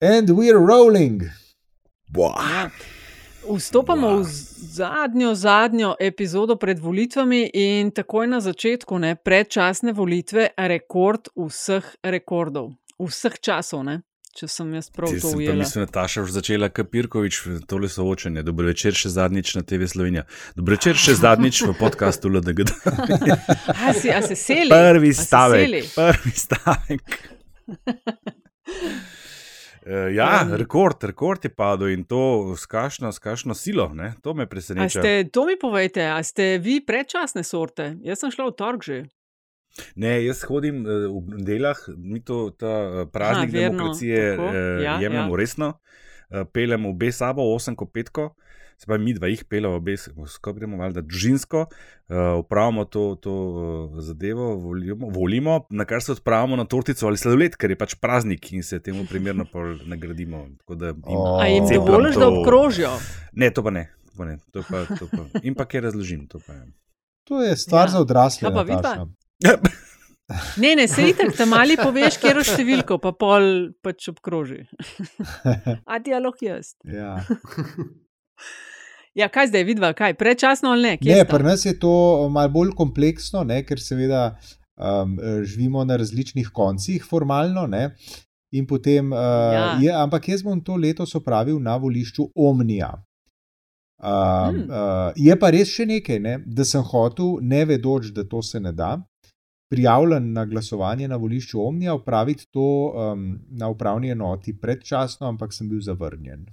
And we're rolling. Ja. Vstopamo wow. v zadnjo, zadnjo epizodo pred volitvami in takoj na začetku, ne, predčasne volitve, rekord vseh rekordov, vseh časov. Ne. Če sem jaz prav to videl. Mislim, da je Taša že začela Kapirkovič, tole soočenje. Dobro večer še zadnjič na TV Slovenija. Dobro večer še zadnjič v podkastu LDG. a, si, a se seli? Prvi stavek. Prvi stavek. Uh, ja, um, rekord, rekord je padel in to s kašno, s kašno silo, ne? to me preseneča. Ste, to mi povejte, a ste vi predčasne sorte? Jaz sem šla v torg že. Ne, jaz hodim uh, v delah, mi to ta uh, praznik ha, demokracije uh, ja, jemljemo ja. resno, uh, pelemo obe sabo, osem kot petko. Se pravi, mi dva jih pelemo, obe skupaj gremo, valjda, družinsko, uh, upravimo to, to uh, zadevo, volimo, volimo, na kar se odpravimo na tortico ali sladoled, ker je pač praznik in se temu primerno nagradimo. A jim dovoliš, da obkrožijo? Ne, to pa ne. To pa ne. To pa, to pa. In pa kaj razložim. To, pa, to je stvar ja. za odrasle. Ja, pa vidi. Ne, ne, se itek, tam mali poveš, kje je številko, pa pol pač obkroži. A dialog jaz. Ja. Ja, kaj zdaj, vidva, kaj, prečasno ali ne? Ne, pri nas je to malo bolj kompleksno, ne, ker seveda um, živimo na različnih koncih, formalno. Ne, in potem, uh, ja. je, ampak jaz bom to letos opravil na volišču Omnija. Um, hmm. uh, je pa res še nekaj, ne, da sem hotel, ne vedoč, da to se ne da, prijavljen na glasovanje na volišču Omnija, upraviti to um, na upravni enoti predčasno, ampak sem bil zavrnjen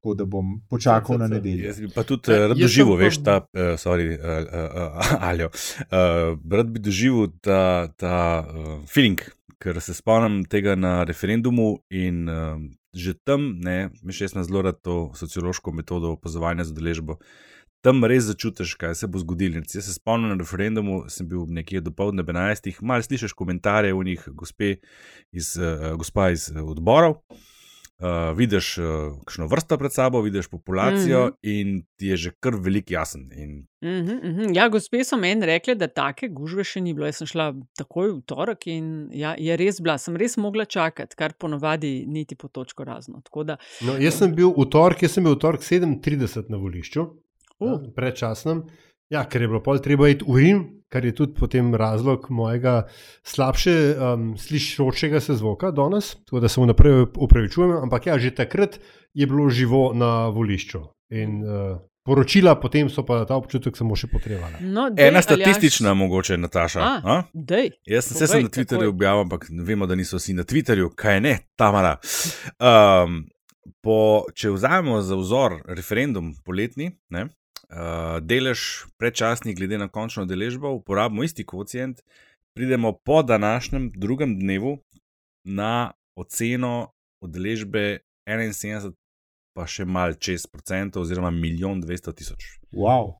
tako da bom počakal na nedeljo. Jaz bi pa tudi ja, rad doživel, veš, ta, uh, sorry, uh, uh, uh, Aljo, uh, rad bi doživel ta, ta uh, feeling, ker se spomnim tega na referendumu in uh, že tam, ne, mi še smo zelo rad to sociološko metodo opazovanja za deležbo. Tam res začutiš, kaj se bo zgodilo. Jaz se spomnim na referendumu, sem bil nekje do povdne 11. Mal slišiš komentarje v njih, gospe iz, uh, gospa iz odborov uh, vidiš uh, kakšno vrsto pred sabo, vidiš populacijo mm -hmm. in ti je že kar velik jasen. In... Mm -hmm, mm -hmm. Ja, gospe so meni rekli, da take gužve še ni bilo. Jaz sem šla takoj v torek in ja, je res bila, sem res mogla čakati, kar ponovadi niti po točko razno. Da... No, jaz sem bil v torek, jaz sem bil v torek 37 na volišču, uh. predčasnem. Ja, ker je bilo pol treba iti v Rim, kar je tudi potem razlog mojega slabše um, slišočega se zvoka danes, tako da se mu naprej upravičujem. Ampak ja, že takrat je bilo živo na volišču. In, uh, Poročila potem so pa ta občutek samo še potrebovali. No, dej, Ena statistična, aljaš... mogoče, Nataša. A, Jaz sem se na Twitterju objavil, ampak vemo, da niso vsi na Twitterju, kaj ne, tamara. Um, po, če vzamemo za vzor referendum poletni, ne, uh, delež predčasnih, glede na končno deležbo, uporabimo isti koeficient, pridemo po današnjem drugem dnevu na oceno udeležbe 71, pa še malo čez procentov, oziroma milijon 200 tisoč. Wow.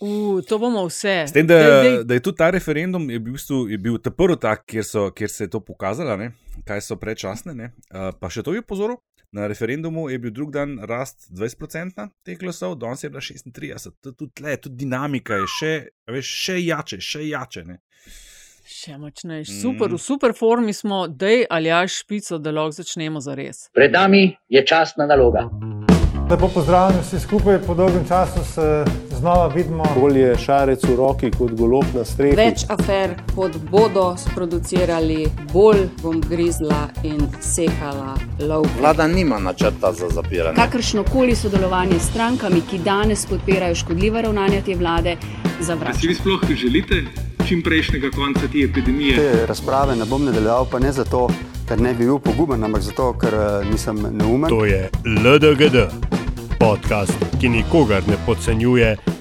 Uh, to bomo vse. S tem, da, dej, dej. da je tudi ta referendum je bil, bistvu, je bil ta prvi tak, kjer, so, kjer se je to pokazalo, ne? kaj so predčasne. Uh, pa še to je pozoril, Na referendumu je bil drug dan rast 20% teh glasov, danes je bila 36%. Tudi tle, tudi dinamika je še, veš, še jače, še jače. Ne? Še močnejši. Super, mm. v super formi smo, da je ali až špico, da lahko začnemo za res. Pred nami je časna naloga. Lepo pozdravljeni vsi skupaj, po dolgem času se znova vidimo. Bolje šarec v roki kot golob na strehi. Več afer, kot bodo sproducirali, bolj bom grizla in sekala lov. Vlada nima načrta za zapiranje. Kakršno koli sodelovanje s strankami, ki danes podpirajo škodljive ravnanja te vlade, zavračam. Si vi sploh želite čim prejšnjega konca te epidemije? Te razprave ne bom nadaljeval, pa ne zato ker ne bi bil poguben, ampak zato, ker uh, nisem neumen. To je LDGD, podcast, ki nikogar ne podcenjuje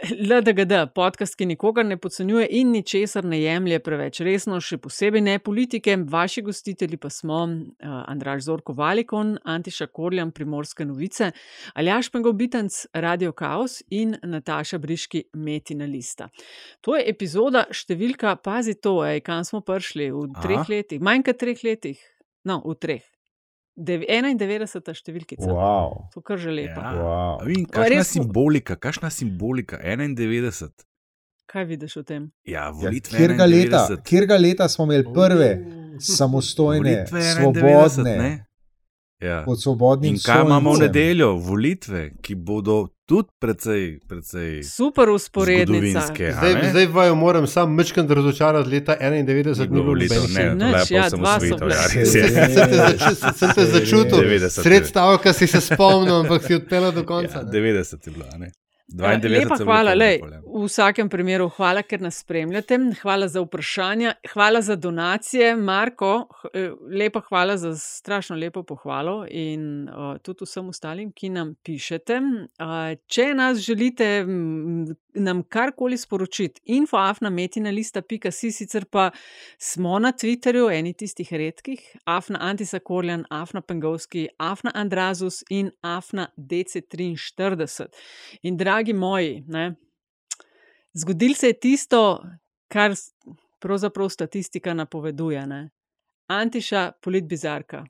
LDGD, podcast, ki nikogar ne podcenjuje in ničesar ne jemlje preveč resno, še posebej ne politike. Vaši gostitelji pa smo uh, Andraš Zorko Valikon, Antiša Korjan, Primorske novice, Aljaš Pengobitanc, Radio Chaos in Nataša Briški, Metina Lista. To je epizoda številka, pazi to, ej, kam smo prišli v treh Aha. letih, manj kot treh letih, no, v treh. 91. številkica. Wow. To kar že lepo. Ja. Wow. Vem, kakšna simbolika, kakšna simbolika, 91. Kaj vidiš v tem? Ja, Ja, volitve. kjerga, leta, 91. kjerga leta smo imeli prve samostojne, Volitve 91, svobodne, ne? Ja. pod svobodnim In kaj imamo v nedeljo? Volitve, ki bodo tudi precej, precej Super usporednica. a Zdaj, zdaj vaju moram sam mečkam razočarati, leta 91 Ni ni bilo bilo volitev, nobenih ne, pa ja, bile. ja, Se-. Sem te te začutil, 90. sred stavka si se spomnil, ampak si odpeljal do konca. Ja, ne. 90 je bila, a ne? Ja, 92 Lepa hvala, lej, v vsakem primeru hvala, ker nas spremljate. Hvala za vprašanja, hvala za donacije, Marko. eh, Lepa hvala za strašno lepo pohvalo in uh, tudi vsem ostalim, ki nam pišete. Uh, če nas želite nam karkoli sporočiti, infoafnametina.si, sicer pa smo na Twitterju, eni tistih redkih, afna Antisakorjan, afna Pengovski, afna Andrazus in afna DC43. In dragi moji, ne, zgodil se je tisto, kar pravzaprav statistika napoveduje. Ne. Antiša, politbizarka,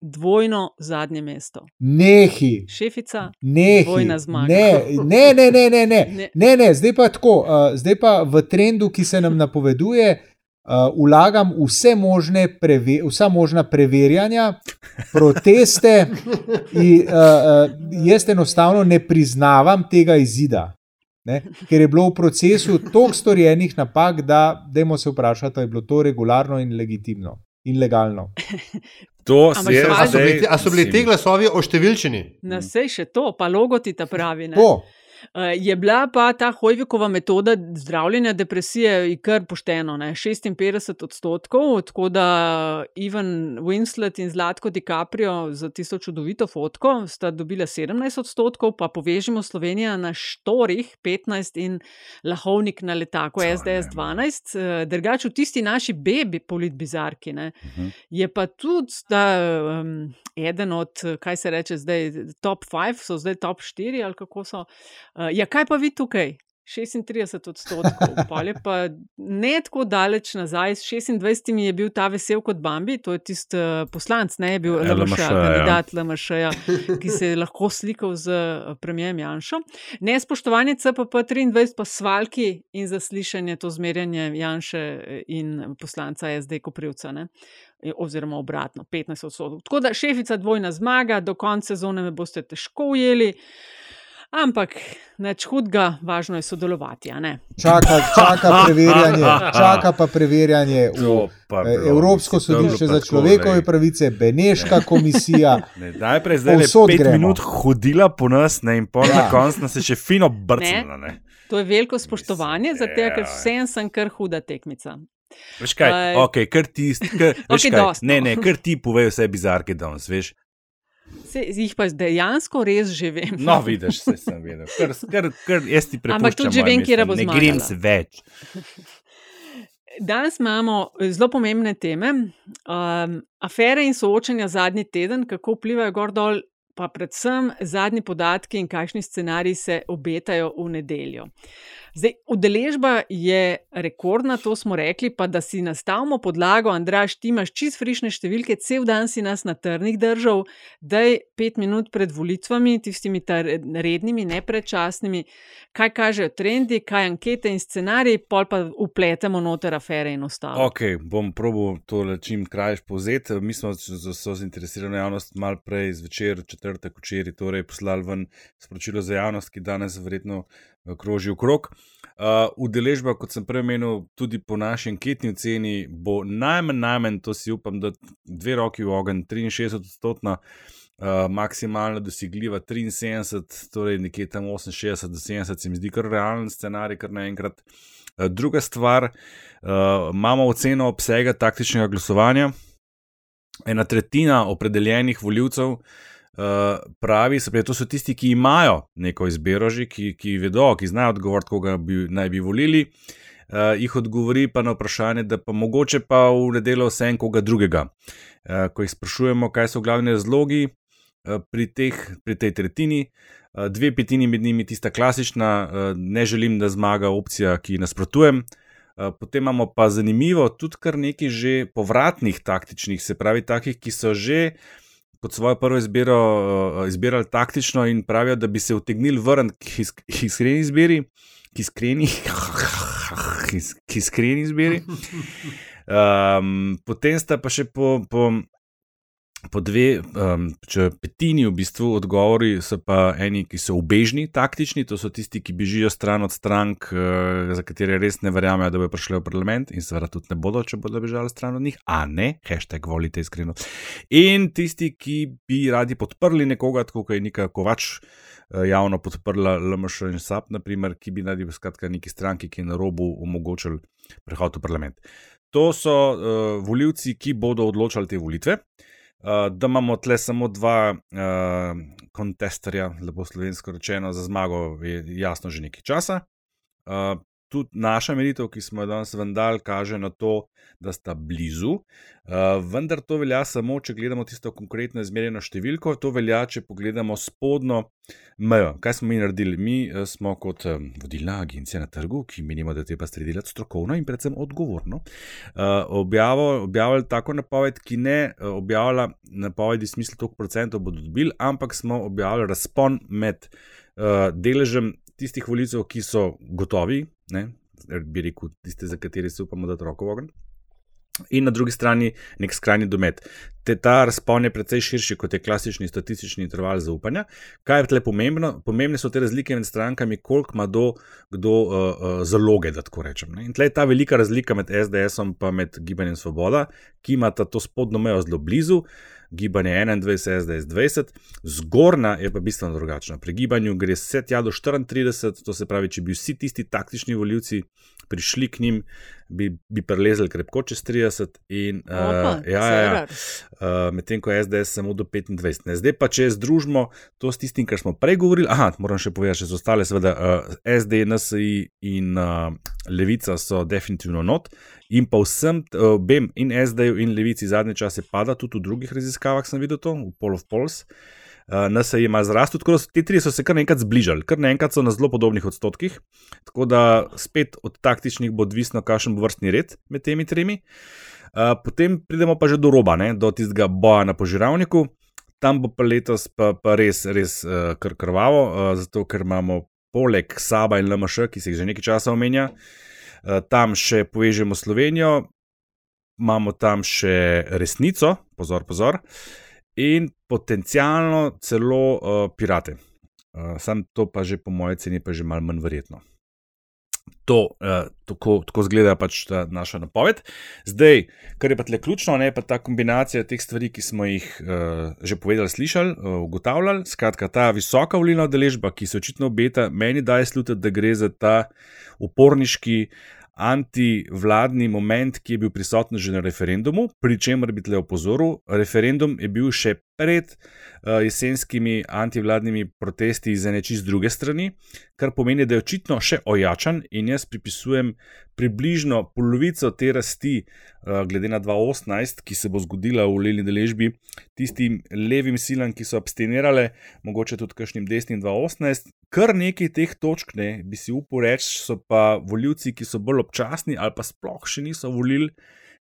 dvojno zadnje mesto. Nehi. Šefica, Nehi. dvojna zmaga. Ne, ne, ne, ne, ne, ne. Ne. ne. Zdaj pa tako, uh, zdaj pa v trendu, ki se nam napoveduje, uh, vlagam vse možne, preve, vsa možna preverjanja, proteste. In, uh, uh, jaz enostavno ne priznavam tega izida. Ne? Ker je bilo v procesu toliko storjenih napak, da dajmo se vprašati, ali je bilo to regularno in legitimno in legalno. To Ampak se je so- A so bili, zdaj. te- a so bili ti glasovi oštevilčeni? Na sej še to, pa logoti ta pravi. Ne? To, Uh, je bila pa ta Hojvikova metoda zdravljenja depresije kar pošteno, ne? 56 odstotkov, tako da Ivan Winslet in Zlatko DiCaprio za tisto čudovito fotko sta dobila 17 odstotkov, pa povežimo Slovenijo na štorih 15 in Lahovnik na letaku SDS 12. Uh, Drugač v tisti naši bebi politbizarki ne? Mhm. je pa tudi ta, um, eden od, kaj se reče zdaj, top 5, so zdaj top 4 ali kako so. Uh, ja, kaj pa vi tukaj? 36 odstotkov, pol je pa ne tako daleč nazaj, s 26 je bil ta vesel kot Bambi, to je tisti uh, poslanec, ne je bil Ja, LMŠ, LMŠ, ja. kandidat LMŠ, ki se je lahko slikal z uh, premijem Janšo. Nespoštovanje CPP 23 pa svalki in zaslišanje, to zmerjanje Janše eh, in poslanca SD Koprivca. Ne? Eh, Oziroma obratno, 15 odstotkov. Tako da šefica dvojna zmaga, do konca sezone me boste težko ujeli, ampak nič hudega, važno je sodelovati. a ne? čaka, čaka preverjanje, čaka pa preverjanje v To pa eh, bilo, Evropsko sodišče za človekove pravice, Beneška komisija. Ne, najprej zdaj le pet gremo. minut hodila po nas, ne, in pol Ja. na koncu nas je še fino brcnila. ne. To je veliko spoštovanje, zato ker ja. vsem sem kar huda tekmica. Veš kaj, Aj. ok, kar ti, kar, veš Okej, kaj, dosti, ne, no. ne, kar ti povej vse bizarke danes, veš. Se, jih pa dejansko res že vem. No, vidiš, se sem vedel. Kar, kar, kar jaz ti prepuščam. Ampak tudi že vem, mesto, bo Ne grem se več. Danes imamo zelo pomembne teme, um, afere in soočanja zadnji teden, kako vplivajo gor dol, pa predvsem zadnji podatki in kakšni scenariji se obetajo v nedeljo. Zdaj, udeležba je rekordna, to smo rekli, pa da si nastavimo podlago, Andraš, ti imaš čist frišne številke, cel dan si nas na trnih držal, da je pet minut pred volitvami, tistimi rednimi, ne predčasnimi, kaj kažejo trendi, kaj ankete in scenariji, pol pa upletemo noter afere in ostalo. Ok, bom probil to čim krajš povzeti. Mi smo z vso zainteresirano javnost mal prej zvečer, četrtek, včeraj, torej poslali ven sporočilo za javnost, ki danes verjetno kroži okrog. Uh, udeležba, kot sem prej omenil, tudi po naši anketni oceni, bo najmanj, najmanj, to si upam, da dve roki v ogenj, 63 odstotna, uh, maksimalno dosegljiva 73, torej nekje tam 68 do 70, se mi zdi kar realen scenarij, kar naenkrat. Uh, druga stvar, uh, imamo oceno obsega taktičnega glasovanja. Ena tretjina opredeljenih voljivcev uh, pravi, da to so tisti, ki imajo neko izbiro, že, ki, ki vedo, ki znajo odgovoriti, koga bi, naj bi volili. Uh, jih odgovori pa na vprašanje, da pa mogoče pa v nedeljo vse en koga drugega. Uh, ko jih sprašujemo, kaj so glavni razlogi uh, pri, teh, pri tej tretjini, uh, dve petini med njimi, tista klasična, uh, ne želim, da zmaga opcija, ki nasprotujem. Uh, potem imamo pa zanimivo tudi kar nekaj že povratnih taktičnih, se pravi, takih, ki so že kot svojo prvo izbiro uh, izbirali taktično in pravijo, da bi se utegnili vrniti k iskreni izbiri, k iskreni, k iskreni izbiri. Um, potem sta pa še po, po po dve, um, če petini v bistvu odgovori, so pa eni, ki so ubežni, taktični, to so tisti, ki bežijo stran od strank, uh, za katere res ne verjamejo, da bodo prišli v parlament in seveda tudi ne bodo, če bodo bežali stran od njih, a ne, hashtag volite iskreno. In tisti, ki bi radi podprli nekoga, tako kot je neka kovač. Uh, javno podprla LMŠ in SAP, naprimer, ki bi naj bili neki stranki, ki je na robu omogočili prehod v parlament. To so uh, volivci, ki bodo odločali te volitve. Uh, Uh, da imamo tle samo dva uh, kontesterja, lepo slovensko rečeno, za zmago, je jasno že nekaj časa. Uh, tudi naša meritev, ki smo jo danes vendar, kaže na to, da sta blizu. Uh, vendar to velja samo, če gledamo tisto konkretno izmerjeno številko, to velja, če pogledamo spodnjo mejo. Kaj smo mi naredili? Mi uh, smo kot um, vodilna agencija na trgu, ki menimo, da treba stvari delati strokovno in predvsem odgovorno, uh, objavo, objavili tako napoved, ki ne objavlja napovedi v smislu, koliko procentov bodo dobili, ampak smo objavili razpon med uh, deležem tistih volitev, ki so gotovi, ne, bi rekel, tiste, za katere se upamo, da je roko ogen. In na drugi strani nek skrajni domet. Te ta razpon je precej širši kot je klasični statistični interval zaupanja. Kaj je tle pomembno? Pomembne so te razlike med strankami, koliko ima do, kdo uh, uh, zaloge, da tako rečem. Ne? In tle je ta velika razlika med SDS-om in Gibanjem Svoboda, ki ima to spodnjo mejo zelo blizu. Uh, gibanje 21, SDS 20, zgornja je pa bistveno drugačna. Pri gibanju gre vse tja do 34, to se pravi, če bi vsi tisti taktični voljivci prišli k njim, bi, bi prelezli krepko čez 30, in uh, ja, ja, uh, medtem ko je SDS samo do 25. Ne. Zdaj pa, če združimo to s tistim, kar smo prej govorili, aha, moram še povedati, še za ostale, seveda, uh, SD, NSI in uh, Levica so definitivno not. In pa vsem, obem, in SD-ju, in Levici zadnje čase pada, tudi v drugih raziskavah sem videl to, v Pol of Pols. Uh, NSA ima zrast, tako da ti tri so se kar naenkrat zbližali, kar naenkrat so na zelo podobnih odstotkih. Tako da spet od taktičnih bo odvisno, kakšen bo vrstni red med temi tremi. Uh, potem pridemo pa že do roba, ne, do tistega boja na požiravniku. Tam bo pa letos pa, pa res, res uh, kr krvavo, uh, zato ker imamo poleg Saba in LMŠ, ki se jih že nekaj časa omenja. Eh, tam še povežemo Slovenijo, imamo tam še resnico, pozor, pozor, in potencialno celo uh, pirate. Uh, sam to pa že po moje ceni, pa že malo manj verjetno. To, uh, tako, tako zgleda pač ta naša napoved. Zdaj, kar je pa tle ključno, je pa ta kombinacija teh stvari, ki smo jih uh, že povedali, slišali, uh, ugotavljali. Skratka, ta visoka volilna udeležba, ki se očitno obeta, meni daje slutiti, da gre za ta uporniški antivladni moment, ki je bil prisoten že na referendumu, pri čemer bi tle opozoril, referendum je bil še pred uh, jesenskimi antivladnimi protesti iz ene čist druge strani, kar pomeni, da je očitno še ojačan in jaz pripisujem približno polovico te rasti, uh, glede na 2018, ki se bo zgodila v leni deležbi, tistim levim silam, ki so abstinirale, mogoče tudi kakšnim desnim 2018. Kar nekaj teh točk, ne, bi si upal reči, so pa voljivci, ki so bolj občasni ali pa sploh še niso volili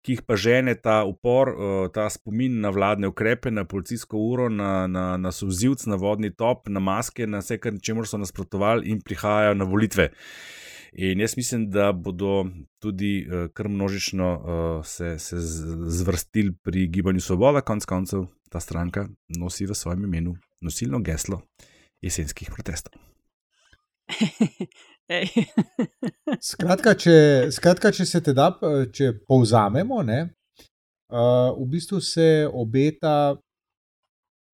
ki jih pa žene ta upor, eh, ta spomin na vladne ukrepe, na policijsko uro, na, na, na sozivc, na vodni top, na maske, na vse, čemu so nasprotovali in prihajajo na volitve. In jaz mislim, da bodo tudi uh, kar množično uh, se, se zvrstili pri gibanju Svoboda, konc koncev ta stranka nosi v svojem imenu nosilno geslo jesenskih protestov. skratka, če, skratka, če se teda, če povzamemo, ne, uh, v bistvu se obeta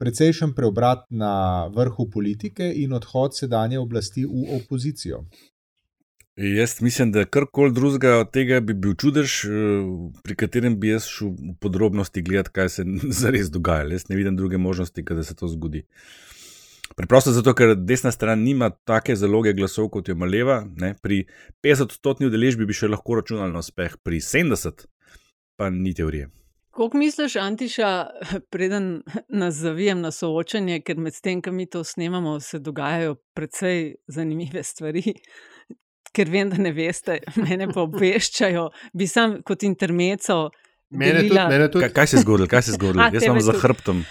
precejšen preobrat na vrhu politike in odhod sedanje oblasti v opozicijo. Jaz mislim, da karkoli drugega od tega bi bil čudež, pri katerem bi jaz šel v podrobnosti gledati, kaj se zares dogaja. Jaz ne vidim druge možnosti, da se to zgodi. Uh, Preprosto zato, ker desna stran nima take zaloge glasov, kot jo ima leva. Ne? Pri 50-stotni udeležbi bi še lahko računali na uspeh, pri 70 pa ni teorije. Kako misliš, Antiša, preden nas zavijem na soočanje, ker med tem, ki mi to snemamo, se dogajajo precej zanimive stvari, ker vem, da ne veste, mene pa obveščajo, bi sam kot intermeco Mene tudi, mene tudi. Kaj, kaj se je zgodilo? Kaj se je zgodilo? Jaz sem za hrbtom.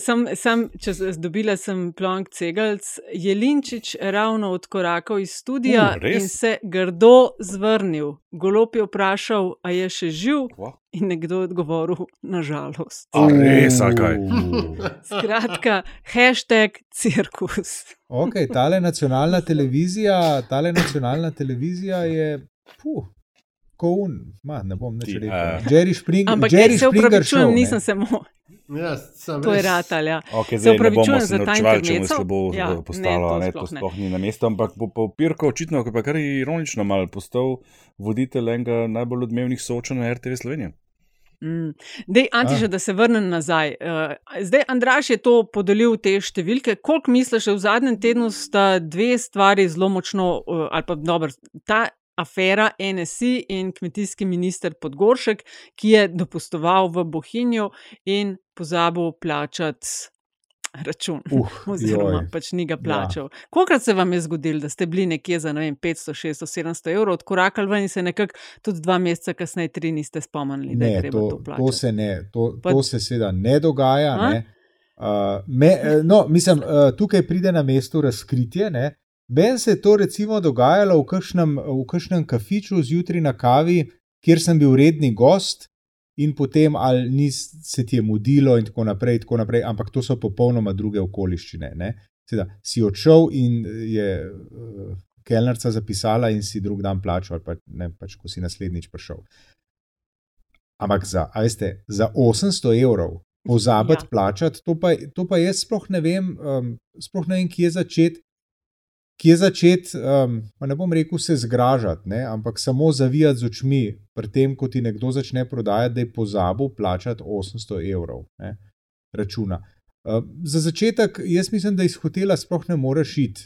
Sem, sem, če dobila sem plonk cegelc, je Linčič ravno odkorakal iz studia uh, in se grdo zvrnil. Golop je vprašal, a je še živ. Wow. In nekdo je odgovoril, nažalost. Res, kaj. Skratka, hashtag cirkus. Ok, tale nacionalna televizija, tale nacionalna televizija je. Puh un, ma, ne bom več rekel. Jerry Springer. Ampak Jerry se upravičujem, nisem samo. Ja, to je ratalja. Okay, se upravičujem za ta internet. Če se bo ja, postalo, ne, to sploh ni na mestu, ampak po, po Pirko očitno, ki pa kar ironično mal postal voditelj enega najbolj odmevnih soočen na RTV Slovenije. Mm. Dej, Antiša, da se vrnem nazaj. Uh, zdaj, Andraš je to podelil te številke. Koliko misliš, da v zadnjem tednu sta dve stvari zelo močno, uh, ali pa dobro, ta afera NSI in kmetijski minister Podgoršek, ki je dopustoval v Bohinju in pozabil plačati. Račun, uh, oziroma joj. pač ni ga ja. plačal. Ja. Kolikrat se vam je zgodilo, da ste bili nekje za vem, 500, 600, 700 evrov, odkorakali ven in se nekako tudi dva meseca kasneje, tri niste spomnili, da ne, je treba to, to plačati? To se, ne, to, pa, to se seveda ne dogaja. Ne. Uh, me, eh, no, mislim, uh, tukaj pride na mesto razkritje. Ne. Meni se je to recimo dogajalo v kažem, v kažem kafiču zjutraj na kavi, kjer sem bil redni gost, in potem ali ni se ti je mudilo, in tako naprej, tako naprej ampak to so popolnoma druge okoliščine. Seda, si odšel in je uh, kelnerca zapisala, in si drug dan plačal, ali pa ne, pač ko si naslednjič prišel. Ampak za, veste, za 800 evrov pozabiti ja. plačati, to pa, to pa jaz sploh ne vem, um, sploh ne vem, kje začeti kje začeti, um, ne bom rekel, se zgražati, ne, ampak samo zavijati z očmi, pri tem, ko ti nekdo začne prodajati, da je pozabil plačati 800 evrov ne, računa. Uh, za začetek, jaz mislim, da iz hotela sploh ne moreš iti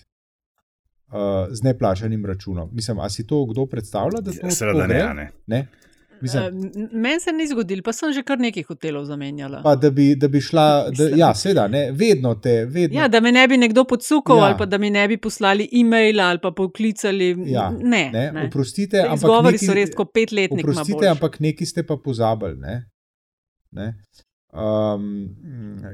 uh, z neplačanim računom. Mislim, a si to kdo predstavlja? Seveda ne. ne. ne? Uh, Meni se ni zgodilo, pa sem že kar nekaj hotelov zamenjala. Pa, da, bi, da bi šla, da, ja, seveda, ne, vedno te. Vedno. Ja, da me ne bi nekdo podsukal, ja. ali pa da mi ne bi poslali e-mail ali pa poklicali. Ja, ne, ne, ne. Oprostite, ampak. Zgovori so res kot petletni. Oprostite, ampak neki ste pa pozabili. Ne? Ne? Um,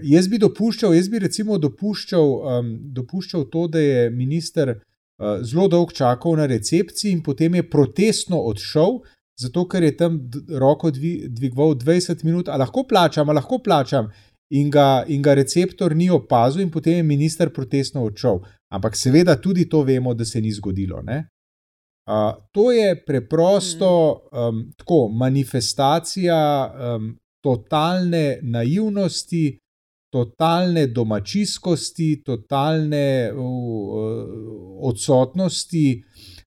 jaz bi dopuščal, jaz bi recimo dopuščal, um, dopuščal to, da je minister uh, zelo dolgo čakal na recepciji in potem je protestno odšel, zato ker je tam roko dvigoval 20 minut, a lahko plačam, a lahko plačam, in ga, in ga receptor ni opazil, in potem je minister protestno odšel. Ampak seveda tudi to vemo, da se ni zgodilo. Uh, to je preprosto um, tako, manifestacija um, totalne naivnosti, totalne domačijskosti, totalne uh, uh, odsotnosti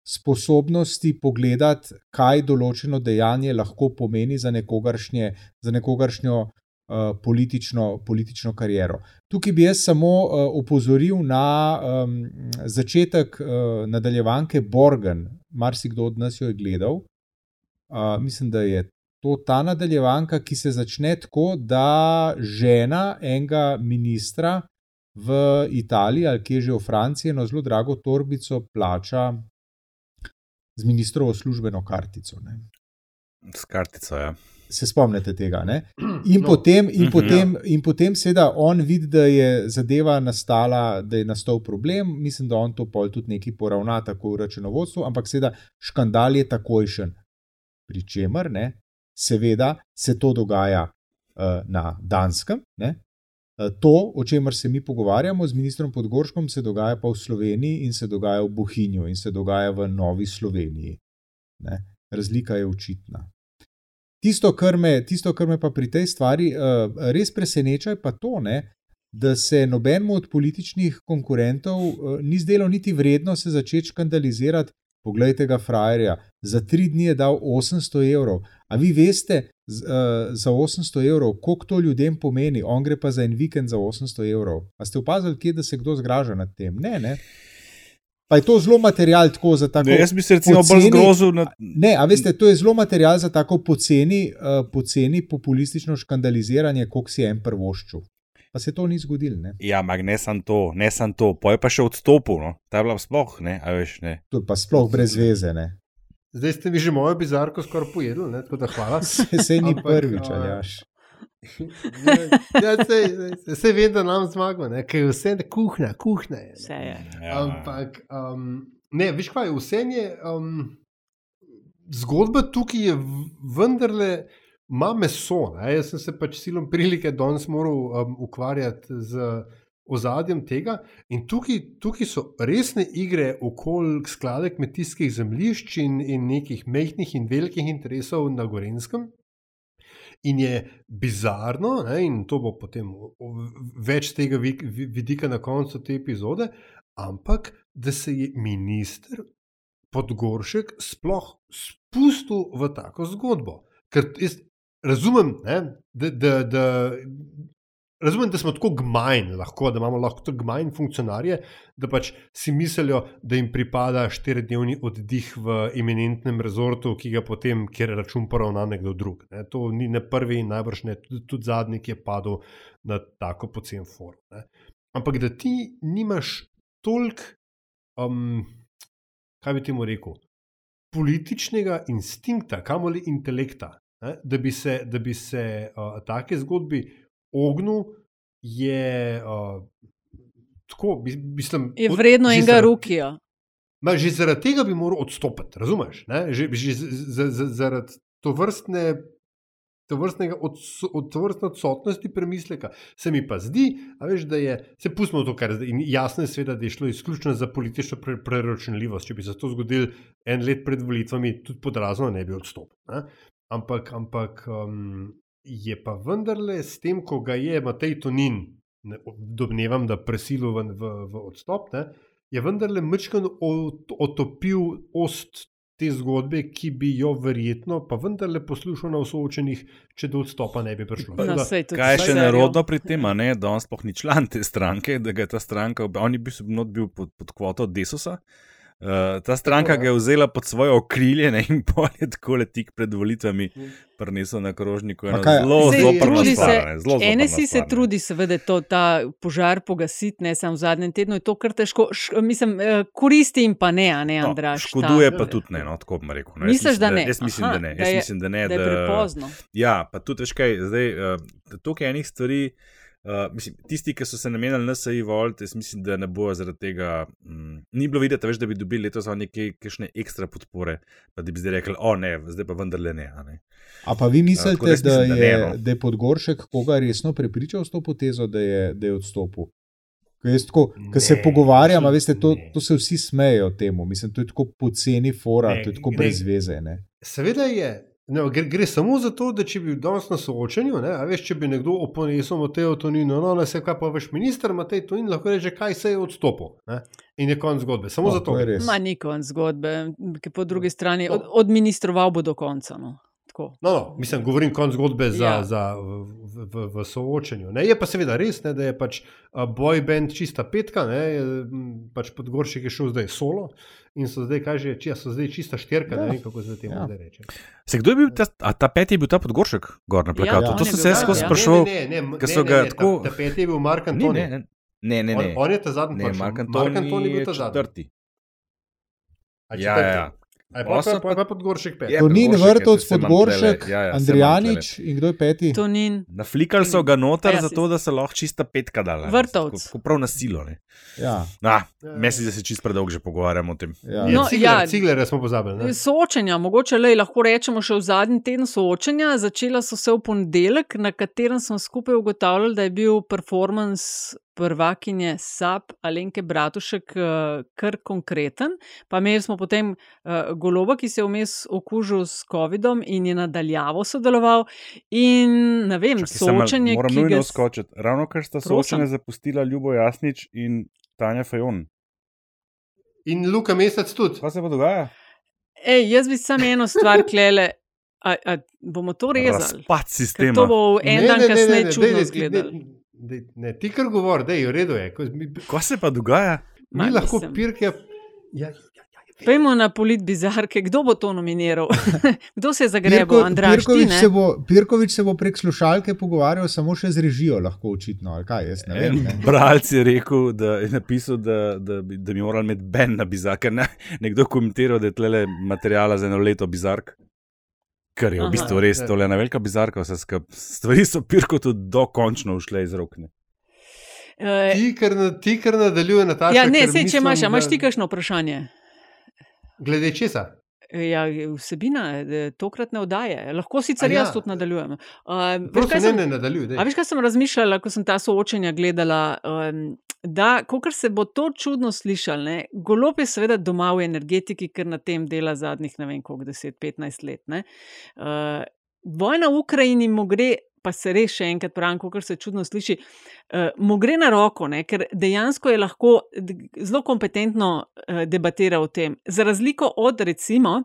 sposobnosti pogledati, kaj določeno dejanje lahko pomeni za nekogaršnje, za nekogaršnjo uh, politično, politično kariero. Tukaj bi jaz samo uh, opozoril na um, začetek uh, nadaljevanke Borgen. Marsikdo od nas jo je gledal. Uh, mislim, da je to ta nadaljevanka, ki se začne tako, da žena enega ministra. V Italiji ali kje že v Franciji, eno zelo drago torbico plača z ministrovo službeno kartico. Ne. S kartico, ja. Se spomnite tega. Ne? In, no. potem, in, mhm, potem, ja. in potem, seveda, on vidi, da je zadeva nastala, da je nastal problem. Mislim, da on to pol tudi neki poravna, tako v računovodstvu, ampak seveda, škandal je takojšen. Pričemer, ne, seveda, se to dogaja uh, na Danskem, ne, to, o čemer se mi pogovarjamo z ministrom Podgorškom, se dogaja pa v Sloveniji in se dogaja v Bohinju in se dogaja v Novi Sloveniji. Ne? Razlika je očitna. Tisto kar, me, tisto, kar me pa pri tej stvari uh, res preseneča, je pa to, ne, da se nobenemu od političnih konkurentov uh, ni zdelo niti vredno se začeti škandalizirati. Poglejte ga, frajerja, za tri dni je dal 800 evrov. A vi veste, z, uh, za 800 evrov, koliko to ljudem pomeni, on gre pa za en vikend za 800 evrov. A ste opazili, kje da se kdo zgraža nad tem? Ne, ne. Pa je to zelo material tako za tako. Ne, jaz bi se recimo bolj zgrozil. Na... Ne, a veste, to je zelo material za tako poceni, uh, poceni populistično škandaliziranje, koliko si en prvoščil. Pa se to ni zgodilo. Ne? Ja, ampak ne sem to, ne sem to, poj pa še odstopil, no. ta je bila sploh, ne, a veš ne. To je pa sploh brez veze, ne. Zdaj ste mi že mojo bizarko skoraj pojedli, ne? tako da hvala. Se, se ni Ampak, prvič, ali jaš. ja, se, se, se ve, da nam zmaga, ker je vse kuhna, kuhna je. Vse je. Ja. Ampak, um, ne, veš kaj, vse je. Um, zgodba tukaj je vendarle, ima meso. Ne? Jaz sem se pač silom prilike danes moral um, ukvarjati z ozadjem tega. In tukaj, tukaj so resne igre okoli sklade kmetijskih zemljišč in, in nekih mehkih in velikih interesov na Gorenskem. In je bizarno, ne, in to bo potem več tega vidika na koncu te epizode, ampak da se je minister Podgoršek sploh spustil v tako zgodbo. Ker jaz razumem, ne, da, da, da, razumem, da smo tako gmajni, lahko, da imamo lahko tako gmajni funkcionarje, da pač si mislijo, da jim pripada štiridnevni oddih v eminentnem rezortu, ki ga potem, ker račun poravna nekdo drug. Ne. To ni ne prvi in najbrž ne tudi zadnji, ki je padel na tako pocen form. Ne. Ampak da ti nimaš toliko, um, kaj bi ti mu rekel, političnega instinkta, kamoli intelekta. Da bi se, da bi se uh, take zgodbi ognju je uh, tako, mislim, je vredno enega rukija. Ma, že zaradi tega bi moral odstopiti, razumeš? Že, že z, zaradi to vrstne. To vrstne odsotnosti premisleka se mi pa zdi, veš, da je, se pustimo to, kar je jasno, je sveda, da je šlo izključno za politično preročljivost. Če bi se to zgodilo en let pred volitvami, tudi podrazno ne bi odstopil. Ampak, ampak um, je pa vendarle s tem, ko ga je Matej Tonin, domnevam, da presilil v, v, v odstop, ne, je vendarle mečkan otopil ost te zgodbe, ki bi jo verjetno, pa vendarle poslušal na soočenih, če do odstopa ne bi prišlo. No, kaj je še narodno pri tem, ne, da on sploh ni član te stranke, da ga je ta stranka, on je bil, bil pod, pod kvoto Desusa. Uh, ta stranka ga je vzela pod svoje okrilje ne, in pol je tako le tik pred volitvami prinesel na krožniku. Zelo, zelo prvo. NSI se trudi, seveda, to, ta požar pogasiti, ne samo v zadnjem tednu. Je to kar težko, š, mislim, eh, koristi jim pa ne, a ne, no, Andraš. No, škoduje ta, pa tudi ne, no, tako bom rekel. No, Misliš, da ne? Jaz mislim, da ne. Jaz mislim, da ne. Da je prepozno. Ja, pa tudi, veš kaj, zdaj, uh, tukaj enih stvari. Uh, mislim, tisti, ki so se namenili na SAI Volt, jaz mislim, da ne bo zaradi tega. Mm, ni bilo videti, več, da bi dobili letos nekaj ekstra podpore, pa da bi zdaj rekli, o ne, zdaj pa vendarle ne. ne. A pa vi mislite, uh, da, mislim, da, je, da, ne, no. da je Podgoršek koga resno prepričal s to potezo, da je, da je odstopil? Ko se pogovarjamo, veste, to, to se vsi smejijo temu. Mislim, to je tako poceni fora, ne, to je tako brez veze. Seveda je. Ne, gre, gre samo za to, da če bi bil danes na soočanju, ne, veš, če bi nekdo oponesel Mateo Tonino, no, ne se kaj pa veš, minister Matej Tonin lahko reče, kaj se je odstopil. Ne, in je konc zgodbe. Samo no, zato. Ma ni konc zgodbe, ki po drugi strani od, odministroval bo do konca. No. No, no, mislim, govorim konc zgodbe za, ja. za, v, v, v soočanju. Ne, je pa seveda res, ne, da je pač boj bend čista petka, ne, pač podgoršek je šel zdaj solo in so zdaj, kaže, če so zdaj čista šterka, ja. ne vem, kako se temu ja. reče. Se kdo je bil, ta, a ta peti je bil ta podgoršek, gor na ja, plakatu? Ja, to sem se jaz skozi sprašoval. Ne, ne, ne, ne, ne, ne, tako... ta, ta peti je bil Mark Antoni. Ne, ne, ne. ne. On, on je ta zadnji. Ne, Mark Antoni, Mark Antoni je bil ta zadnji. Ja, ja. Osem, pa je podgoršek pet. To ni vrtovc podgoršek, ja, ja, Andrijanič in kdo je peti? To ni. Naflikali so ga noter, ja, zato da se lahko čista petka dala. Vrtovc. Prav na silo. Ja. Na, mislim, da se čist predolgo že pogovarjamo o tem. Ja. No, ja, ciglere smo pozabili. Soočenja, mogoče le, lahko rečemo še v zadnji teden soočenja. Začela so se v ponedeljek, na katerem smo skupaj ugotavljali, da je bil performance prvakinje SAP Alenke Bratušek uh, kar konkreten. Pa imeli smo potem uh, goloba, ki se je vmes okužil s COVID-om in je nadaljavo sodeloval. In ne vem, Čaki, soočenje. Moram nujno ga... skočiti. Ravno kar sta soočene zapustila Ljubo Jasnič in Tanja Fajon. In Luka Mesec tudi. Kaj se bo dogajalo? Ej, jaz bi samo eno stvar klele. A, a bomo to rezali? Razpad sistema. To bo en dan kasneje čudno izgledalo. De, ne, ti kar govori, da je v redu. Kaj se pa dogaja? Mi Ma, lahko pirke. Ja, ja, ja, ja, Pejmo na polit bizarke, kdo bo to nominiral? kdo se je zagrebil, Andrej? Pirkovič, Pirkovič se bo prek slušalke pogovarjal samo še z režijo, lahko očitno. Kaj, ne vem, ne. Bralci je rekel, da je napisal, da, da, da, da bi morali imeti ben na bizarke. Ne? Nekdo komentiral, da je tle materijala za eno leto bizark. Kar je v bistvu res tole ena velika bizarka, vse skupaj. Stvari so pirko tudi dokončno ušle iz rok. Uh, ti, kar nadaljuje na ta način. Ja, ne, sej, če imaš, da... imaš ti kakšno vprašanje. Glede česa? Ja, vsebina tokratne oddaje. Lahko sicer ja. jaz tudi nadaljujem. Uh, veš, ne, sem, ne, nadaljuj, a veš, kaj sem razmišljala, ko sem ta soočenja gledala? Um, da, ko se bo to čudno slišalo, golob je seveda doma v energetiki, ker na tem dela zadnjih, ne vem, koliko 10-15 let. Uh, vojna v Ukrajini mu gre pa se res še enkrat pravim, kar se čudno sliši, uh, mu gre na roko, ne? ker dejansko je lahko zelo kompetentno uh, debatirati o tem. Za razliko od, recimo,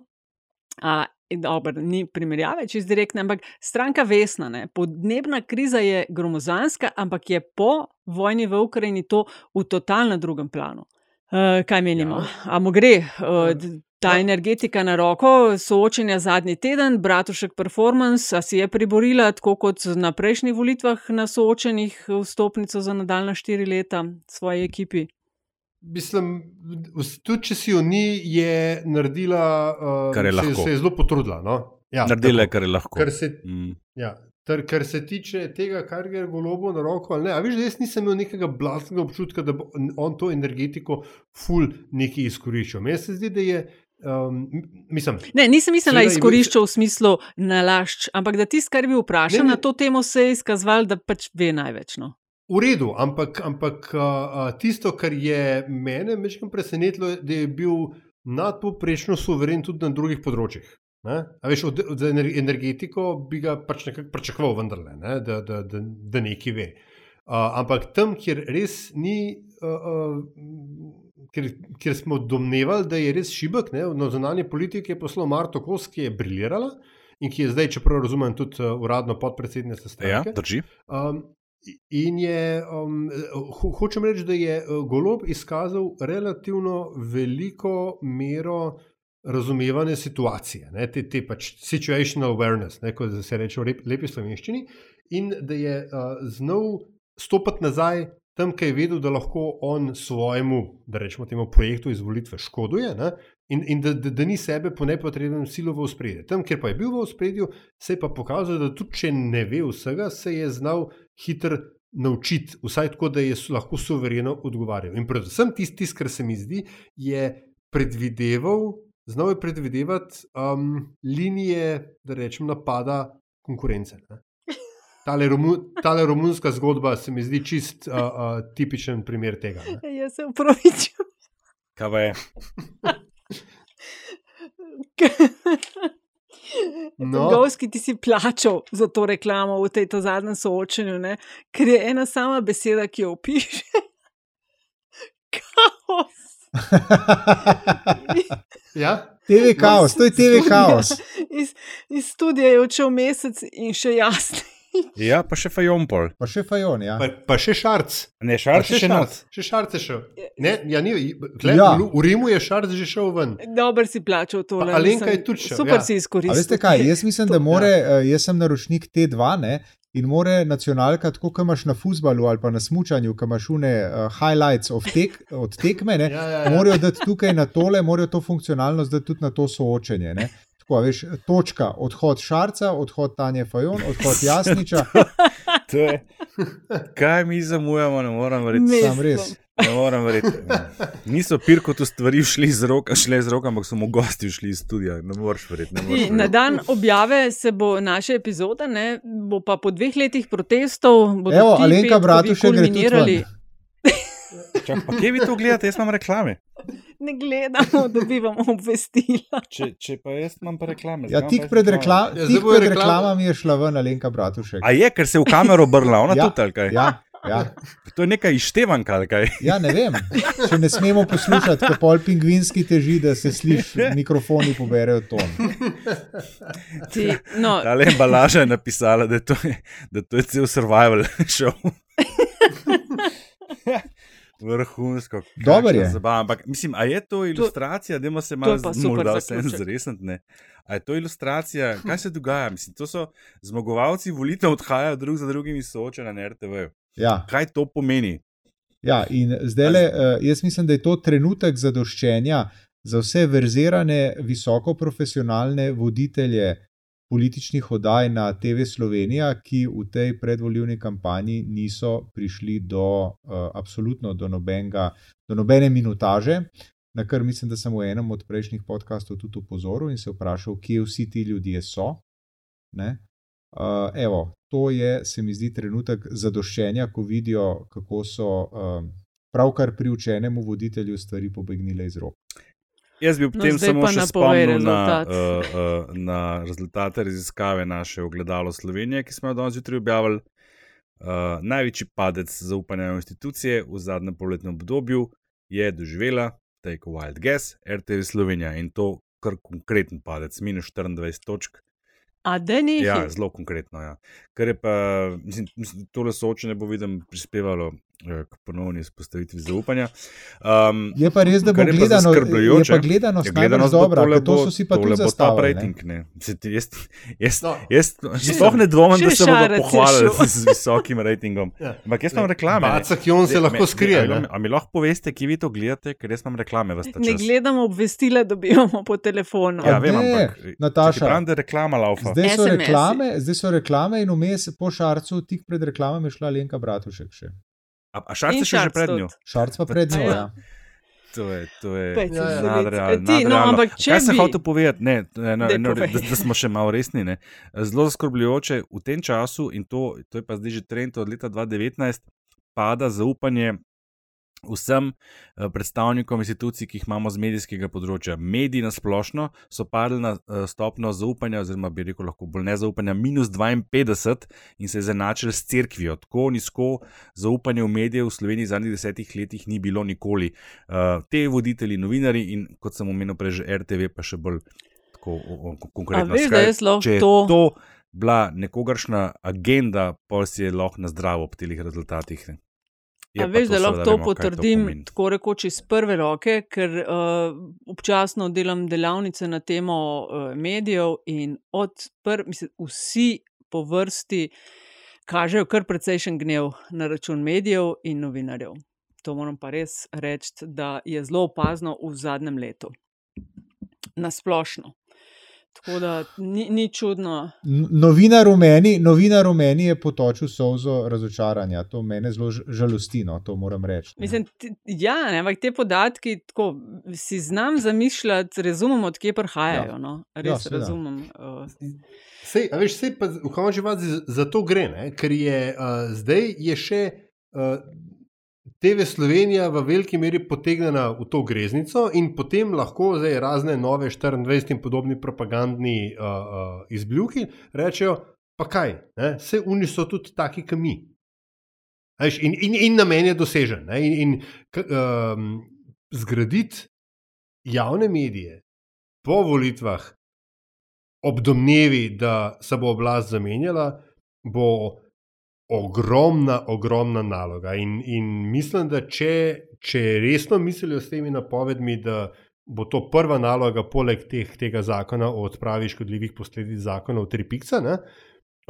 uh, Dober, ni primerjave, če izdirekne, ampak stranka Vesna, ne, podnebna kriza je gromozanska, ampak je po vojni v Ukrajini to v totalno drugem planu. Uh, kaj menimo? Ja. Amo gre, uh, Ta ja. energetika na roko, soočenja zadnji teden, Bratušek performance, a si je priborila tako kot na prejšnjih volitvah na soočenih vstopnico za nadaljna štiri leta svoji ekipi? Mislim, tudi če si jo ni, je naredila, uh, kar je lahko. Se, se je zelo potrudila. No? Ja, naredila je, kar je lahko. Kar se, mm. ja, ter, kar se tiče tega, kar je golobo na roko. Ne, veš, jaz nisem imel nekega blasnega občutka, da bo on to energetiko ful neki izkoriščal. Meni se zdi, da je Um, mislim, ne, nisem mislila izkoriščati v smislu nalašč, ampak da tisti, kar bi vprašal na to temo, se je izkazval, da pač ve največ. No. V redu, ampak, ampak uh, tisto, kar je mene večkrat presenetilo, je, da je bil nadpoprečno suveren tudi na drugih področjih. Veš, od, od energetiko bi ga pač nekako pričakoval, vendarle, ne? da, da, da, da nekaj ve. Uh, ampak tam, kjer res ni. Uh, uh, ker, ker smo domnevali, da je res šibek, ne, na zunanje politike je poslal Marto Kos, ki je briljirala in ki je zdaj, čeprav razumem, tudi uh, uradno podpredsednica stranke. Ja, drži. Um, In je, um, ho, hočem reči, da je uh, Golob izkazal relativno veliko mero razumevanja situacije, ne, te, te pač situational awareness, ne, kot se reče v lep, lepi slovenščini, in da je uh, znal stopiti nazaj tam, kjer je vedel, da lahko on svojemu, da rečemo temu projektu izvolitve škoduje ne? in, in da, da, da ni sebe po nepotrebnem silu v spredju. Tam, kjer pa je bil v spredju, se je pa pokazal, da tudi če ne ve vsega, se je znal hitro naučiti, vsaj tako, da je lahko suvereno odgovarjal. In predvsem tisti, tis, kar se mi zdi, je predvideval. Znal je predvidevati um, linije, da rečem, napada konkurence. Ne? Tale, romu, tale romunska zgodba se mi zdi čist uh, uh, tipičen primer tega. Ne? Jaz se upravičujem. Kaj je? No. Govski ti si plačal za to reklamo v tej zadnjem soočenju, ne? ker je ena sama beseda, ki jo opiše. Kaos. ja? TV kaos, to je TV kaos. iz, iz studija je odšel mesec in še jasno. Ja, pa še fajompol. Pa še fajon, ja. Pa, pa še šarc. Ne, šarc še, še šarc. Še šarc je šel. Ne, ja, ni, tle, ja. V Rimu je šarc že šel ven. Dober si plačal to. Alenka je tudi šel. Super ja. si izkoristil. Veste kaj, jaz mislim, da more, ja. Jaz sem naročnik T2, ne? In more nacionalka, tako kot imaš na futbalu ali pa na smutku, ki imaš une uh, highlights tek, od tekme, ja, ja, ja. morajo dati tukaj na tole, morajo to funkcionalnost dati tudi na to soočenje. Ne? Tako, veš, točka, odhod Šarca, odhod Tanja Fajon, odhod Jasniča. je, kaj mi zamujamo, ne morem verjeti. Sam res. Ne morem verjeti. Niso pirko tu stvari šli z roka, šle z roka, ampak so mu gosti šli iz studia. Ne moreš verjeti. verjeti. Na dan objave se bo naša epizoda, ne, bo pa po dveh letih protestov. Evo, Alenka Bratušek gre tudi. Čak, pa kje vi to gledate, jaz imam reklame? Ne gledamo, dobivamo obvestila. Če, če pa jaz imam pa reklame. Ja, tik pred, rekla ja, tik pred reklamami je šla ven Alenka Bratušek. A je, ker se je v kamero obrnila, ona ja, tudi ali kaj? Ja. Ja. To je nekaj ištevanka, ali kaj? Ja, ne vem. Če ne smemo poslušati, kako pol pingvinski teži, da se sliši, mikrofoni poberejo ton. No. Ale embalaža je napisala, da to je, da to je cel survival show. Vrhunsko. Dober je. Zabava. Ampak, mislim, a je to ilustracija, da ima se malo zresniti? A je to ilustracija, kaj se dogaja? Mislim, to so zmagovalci volitev, odhajajo drug za drugim in soočajo na RTV. Ja. Kaj to pomeni? Ja, in zdaj le, jaz mislim, da je to trenutek zadoščenja za vse verzirane, visoko profesionalne voditelje političnih oddaj na TV Slovenija, ki v tej predvoljivni kampanji niso prišli do, uh, absolutno do, nobenga, do nobene minutaže. Na kar mislim, da sem v enem od prejšnjih podkastov tudi upozoril in se vprašal, kje vsi ti ljudje so. Uh, evo, to je, se mi zdi, trenutek zadoščenja, ko vidijo, kako so uh, pravkar priučenemu voditelju stvari pobegnile iz rok. Jaz bi ob No, tem samo še spomnil na, rezultat. uh, uh, na rezultate raziskave naše ogledalo Slovenije, ki smo jo danes zjutraj objavili. Uh, največji padec zaupanja v institucije v zadnjem poletnem obdobju je doživela, take a wild guess, RTV Slovenija in to kar konkreten padec, minus 24 točk. A da ni? Ja, zelo konkretno. Ja. Ker je pa, mislim, tole soočenje bo videm prispevalo eh, k ponovni vzpostavitvi zaupanja. Um, Je pa res, da bo je gledano, je pa gledanost najbrž gledanost bo dobra, ker to bo- so si pa tudi bo zastavili, ne. rating. Ne. Jaz, jaz, No. jaz, sploh ne dvomim, da se bodo je pohvalili z visokim ratingom. Ja. Ampak jaz imam reklame. ne. Bacak Jon se lahko skrije, a mi- ne? A mi lahko poveste, kje vi to gledate, ker jaz imam reklame v Ne gledamo obvestila, dobivamo po telefonu. Ja, vem, ampak Nataša. če ti pravim, da je reklama laufa. Zdaj so, reklame, zdaj so reklame, in vmes po Šarcu, tik pred reklamami, je šla Lenka Bratušek. Še. A, a šarce In še že Šarc pred njo? Šarc pa pred njo. Ja. Ja. To je, to je Pet Ja, nadrealno. Ti, no, nadrealno. ampak če Kaj sem bi- hotel povedati, ne, ne, ne, ne, da, da smo še malo resni. Ne. Zelo zaskrbljujoče v tem času, in to, to je pa zdaj že trend od leta 2019, pada zaupanje vsem eh, predstavnikom institucij, ki jih imamo z medijskega področja. Mediji na splošno so padli na eh, stopno zaupanja, oziroma bi rekel, lahko bolj nezaupanja, minus 52 in se izenačili s cerkvijo. Tako nizko zaupanje v medije v Sloveniji v zadnjih desetih letih ni bilo nikoli. Uh, te voditelji, novinari in kot sem omenil prej, že RTV, pa še bolj tako o, o, konkretno. A veš, da Skraj, jaz lahko to- to bila nekogaršna agenda, pa si je lahko na zdravo ob teh rezultatih. ne. Je A pa veš, da seveda lahko to vemo, potrdim pomeni. tako rekoč iz prve roke, ker uh, občasno delam delavnice na temo uh, medijev in od prv, mislim, vsi po vrsti kažejo kar precejšen gnev na račun medijev in novinarjev. To moram pa res reči, da je zelo opazno v zadnjem letu. Nasplošno. Tako da ni, ni čudno. Novinar v meni, novinar v meni je potočil solzo razočaranja. To mene zelo žalosti, no, to moram reči. Mislim, ja, ne, ampak te podatki tako, si znam zamišljati, razumem, odkje prihajajo. Ja. No? Ja, Res seveda. razumem. Uh, Sej, a veš, sej pa v končni fazi za to gre, ne? ker je uh, zdaj je še uh, TV Slovenija v veliki meri potegnjena v to greznico in potem lahko zdaj razne nove 24 in podobni propagandni uh, uh, izbljuki rečejo, pa kaj, ne? vse oni so tudi taki, kot mi. A Veš, in, in, in namen je dosežen. In, in k- um, zgraditi javne medije po volitvah, ob domnevi, da se bo oblast zamenjala, bo ogromna, ogromna naloga. In, in mislim, da če, če resno mislijo s temi napovedmi, da bo to prva naloga, poleg teh, tega zakona o odpravi škodljivih posledic zakona o tripikca. Ne,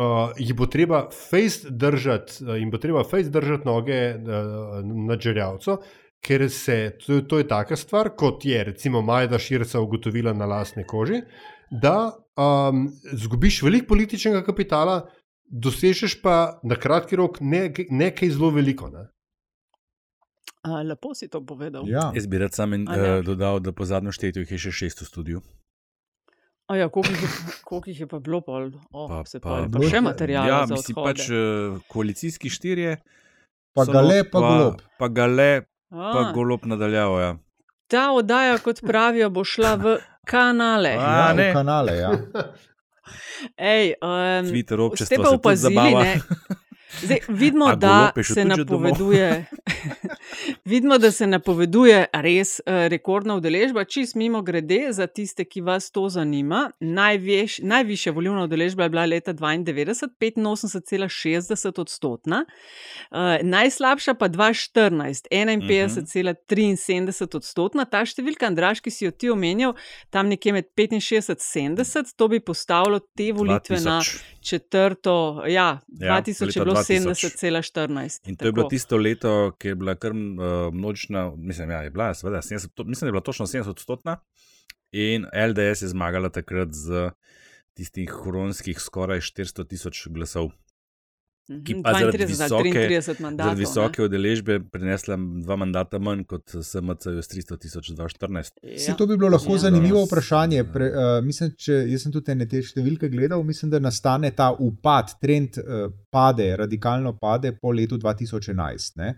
Uh, jih bo treba fejst držati, uh, in bo treba fejst držati noge uh, na žrljavcu, ker se to, to je taka stvar, kot je recimo Majda Širca ugotovila na lastni koži, da um, zgubiš veliko političnega kapitala, dosežeš pa na kratki rok ne- nekaj zelo veliko. Ne? a, lepo si to povedal. Ja. Jaz bi rad sam en, uh, dodal, da po zadnjem štetju jih je še šest v studiu. A ja, koliko, jih je, koliko jih je pa bilo pol? Oh, Pa- pa, se pa- pa, pa še materijala Ja, mislim pač uh, koalicijski štirje. Pa so Gale, not, pa Golob. Pa gale, pa A, golob nadaljavo. Ja. Ta oddaja, kot pravijo, bo šla v kanale. A, Ja, ne. v kanale. Ja. Ej, um, Twitter ste občestvo pa opazili, ne? Zdaj, vidimo, da se napoveduje, Vidimo, da se napoveduje res uh, rekordna udeležba. Čist mimo grede, za tiste, ki vas to zanima. Najviš, najvišja volilna udeležba je bila leta 92, 85,60 odstotna, uh, najslabša pa 2014, 51,73 odstotna. Ta številka, Andraš, ki si jo ti omenjal, tam nekje med 65 in 70, to bi postavilo te volitve 2000. na četrto, ja, ja 2000 je bilo 70,14. In to tako. je bilo tisto leto, ki je bila kar uh, množična, mislim, ja, je bila, seveda, 70, mislim, da je bila točno 70 odstotna. In LDS je zmagala takrat z tistih koronskih skoraj 400 tisoč glasov. Ki pa zaradi visoke, zaradi visoke udeležbe prinesla dva mandata manj kot SMC s 300 tisoč 2014. Ja. To bi bilo lahko ja. zanimivo vprašanje. Pre, uh, mislim, če, jaz sem tudi te številke gledal, mislim, da nastane ta upad, trend uh, pade, radikalno pade po letu 2011.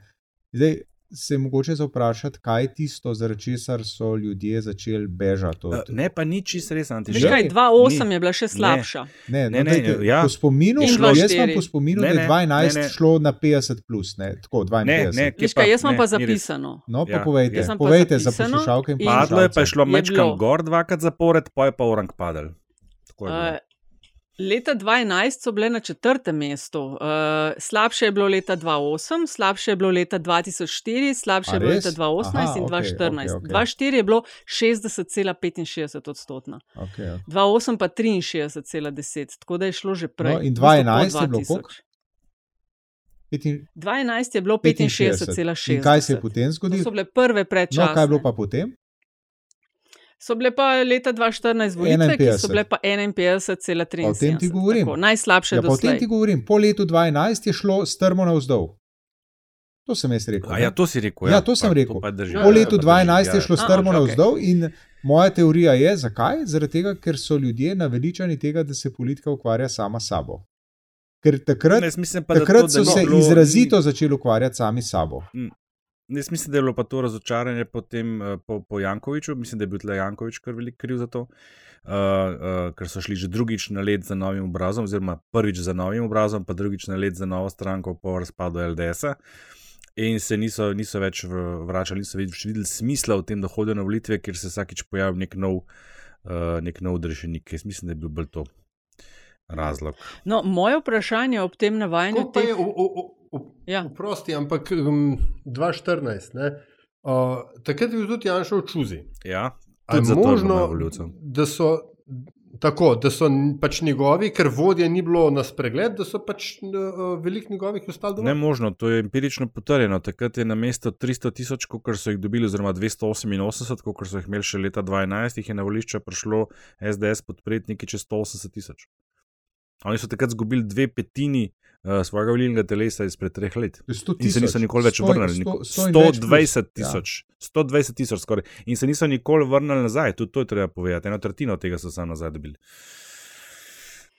Zdaj, se je mogoče zaprašati, kaj je tisto, zaradi česar so ljudje začeli bežati. Od... Ne, pa ni čisto res. Že kaj, 2-8 je bila še slabša. Ne, ne, ne. ne, ne ja. Po spominu, šlo, jaz sem po spominu, ne, ne, da je 12 ne, ne. šlo na 50. Plus, ne, tako, 52. Ne, ne, kaj, jaz imam pa zapisano. No, pa ja, povejte, povejte za poslušalke in poslušalce. Padlo je pa šlo mečkam gor dvakrat zapored, pa je pa orang padel. Leta 2011 so bile na četrtem mestu, uh, slabše je bilo leta 2008, slabše je bilo leta 2004, slabše je bilo leta 2018 Aha, in 2014. Okay, okay, okay. 2004 je bilo 60,65 odstotna, okay, okay. 2008 pa 63,10, tako da je šlo že prej. No, in 2011 je bilo koliko? 2011 je bilo 65,6. Kaj se je potem zgodilo? To so bile prve predčasne. No, kaj je bilo pa potem? So bile pa leta 2014 volitve, 51. ki so bile pa 51,3. O tem ti govorim. Tako, najslabše ja, do zdaj. O tem ti govorim. Po letu 2012 je šlo strmo navzdol. To sem jaz rekel. Ja, to si rekel. Ja, ja to sem pa, rekel. Po letu 2012 je šlo strmo A, navzdol okay. in moja teorija je, zakaj? Zaradi tega, ker so ljudje naveličani tega, da se politika ukvarja sama s sabo. Ker takrat, ne, mislim, pa, takrat to, so se bilo... izrazito začeli ukvarjati sami s sabo. Mm. Jaz mislim, da je bilo pa to razočaranje potem, uh, po, po Jankoviču, mislim, da je bil tle Jankovič kar velik kriv za to, uh, uh, ker so šli že drugič na let za novim obrazom, oziroma prvič za novim obrazom, pa drugič na let za novo stranko po razpadu LDS-a. In se niso, niso več vračali, niso več videli smisla v tem, da hodijo na volitve, ker se vsakič pojavi nek nov, uh, nek nov državnik. Jaz mislim, da je bil bolj to razlog. No, moje vprašanje ob tem navajanju. Teh... Ja. Prosti, ampak um, 2014, uh, takrat je bil tudi Janša v Čuzi. Ja, tudi možno, da so. Tako, da so pač njegovi, ker vodje ni bilo na spregled, da so pač uh, veliko njegovih ostali doma. Ne možno, to je empirično potrjeno. Takrat je na mesto 300 tisoč, kot so jih dobili, oziroma 288, kot so jih imeli še leta 2012, jih je na volišče prišlo SDS podpretniki čez 180 tisoč. Oni so takrat izgubili dve petini uh, svojega volilnega telesa izpred treh let. In se niso nikoli več vrnili. 120 tisoč, ja. 120 tisoč skoraj. In se niso nikoli vrnili nazaj, tudi to je treba povedati. Eno tretjino tega so samo nazaj dobili.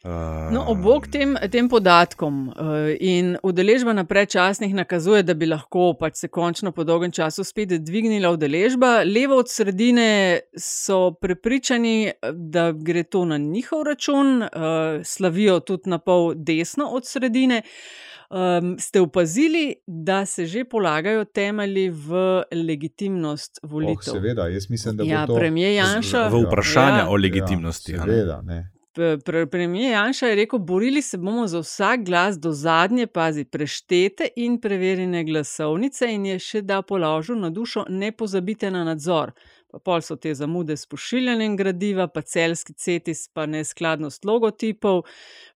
No, obok tem, tem podatkom uh, in udeležba na predčasnih nakazuje, da bi lahko pač se končno po dolgem času spet dvignila udeležba. Levo od sredine so prepričani, da gre to na njihov račun, uh, slavijo tudi na pol desno od sredine. Um, ste opazili, da se že polagajo temelji v legitimnost volitev? Oh, seveda, jaz mislim, da bo ja, to premijer Janša. V vprašanje ja, o legitimnosti. Ja, seveda, ne premijer Janša je rekel: borili se bomo za vsak glas do zadnje, pazi, preštete in preverjene glasovnice, in je še da položil na dušo, ne pozabite na nadzor. Pa pol so te zamude s pošiljanjem gradiva, pa celski cetis, pa neskladnost logotipov,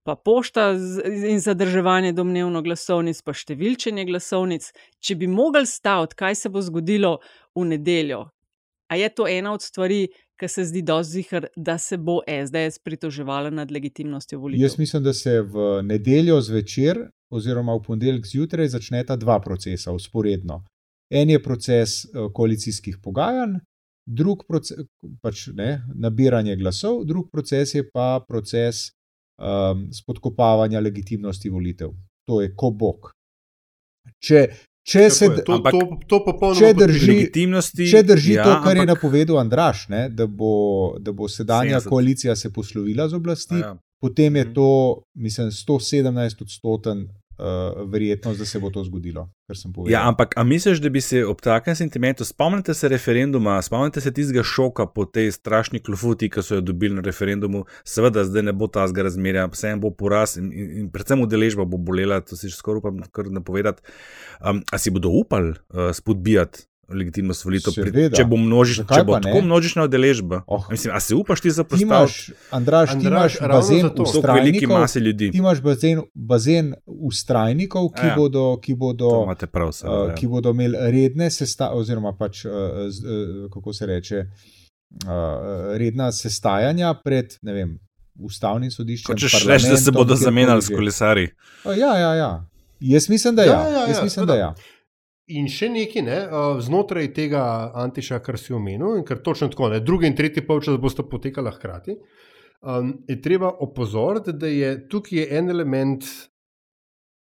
pa pošta in zadrževanje domnevno glasovnic, pa številčenje glasovnic. Če bi mogli staviti, kaj se bo zgodilo v nedeljo, a je to ena od stvari, ki se zdi dozihar, da se bo SDS pritoževala nad legitimnostjo volitev. Jaz mislim, da se v nedeljo zvečer oziroma v ponedeljek zjutraj začneta dva procesa usporedno. En je proces eh, koalicijskih pogajanj, drug proces, pač ne, nabiranje glasov, drug proces je pa proces um, spodkopavanja legitimnosti volitev. To je kobok. Če, Če se to, ampak, to, to popolnoma če drži, če drži ja, to, kar ampak, je napovedal Andraš, ne, da, bo, da bo sedanja 70. koalicija se poslovila z oblasti, ja. potem je mhm. to, mislim, 117 odstoten uh, verjetnost, da se bo to zgodilo. Ja, ampak a misliš, da bi se ob takem sentimentu, spomnite se referenduma, spomnite se tistega šoka po tej strašni klofuti, ki so jo dobili na referendumu, seveda zdaj ne bo ta zga razmerja, vse bo poraz in, in, in predvsem udeležba bo bolela, to si že skoraj upam napovedati. Um, a si bodo upali uh, spodbijati legitimnost volitev, če bo, množič, če bo tako množična udeležba. Oh. Mislim, a se upaš ti zaprositi? Andraš, ti imaš bazen ustrajnikov, ti imaš bazen, bazen ustrajnikov, ki, ja, ja. bodo, ki, bodo, prav, se, uh, ki bodo imeli redne sestaje, oziroma pač, uh, uh, kako se reče, uh, redna sestajanja pred, ne vem, ustavnim sodiščem. Če rečeš, da se bodo zamenjali s kolesari. Uh, ja, ja, ja. Jaz mislim, da ja. ja, ja, ja Jaz mislim, ja, da ja. In še nekaj, ne, znotraj tega antiša, kar si omenil, in ker točno tako, ne, drugi in tretji polčas bosta potekala hkrati, um, je treba opozoriti, da je tukaj je en element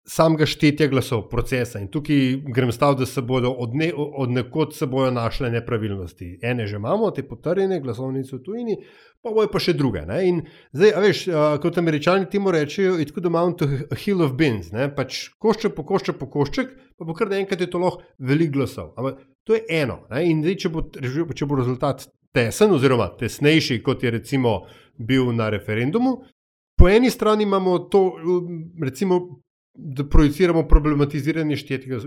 samega štetja glasov, procesa. In tukaj grem stav, da se bodo od, ne, od nekod se bodo našle nepravilnosti. Ene že imamo, te potrjene glasovnice v tujini, pa bojo pa še druge. Ne? In zdaj, veš, kot američani temu rečejo, it's good amount to a hill of beans. Ne? Pač košček po košček po košček, pa bo kar naenkrat je to lahko veliko glasov. Ampak to je eno. Ne? In zdaj, če bo, če bo rezultat tesen, oziroma tesnejši, kot je recimo bil na referendumu. Po eni strani imamo to, recimo, da projiciramo problematiziranje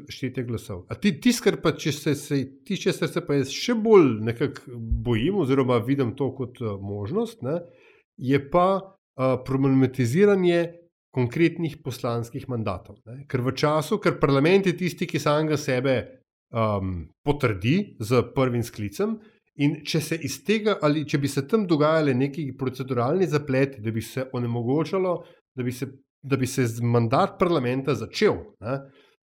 štetja glasov. Ti, tiskar pa, če se, se ti, če se, se pa jaz še bolj nekako bojim, oziroma vidim to kot uh, možnost, ne, je pa uh, problematiziranje konkretnih poslanskih mandatov. Ne. Ker v času, ker parlament je tisti, ki samega sebe um, potrdi z prvim sklicem. In če se iz tega, ali če bi se tam dogajali neki proceduralni zapleti, da bi se onemogočalo, da bi se da bi se mandat parlamenta začel. Ne?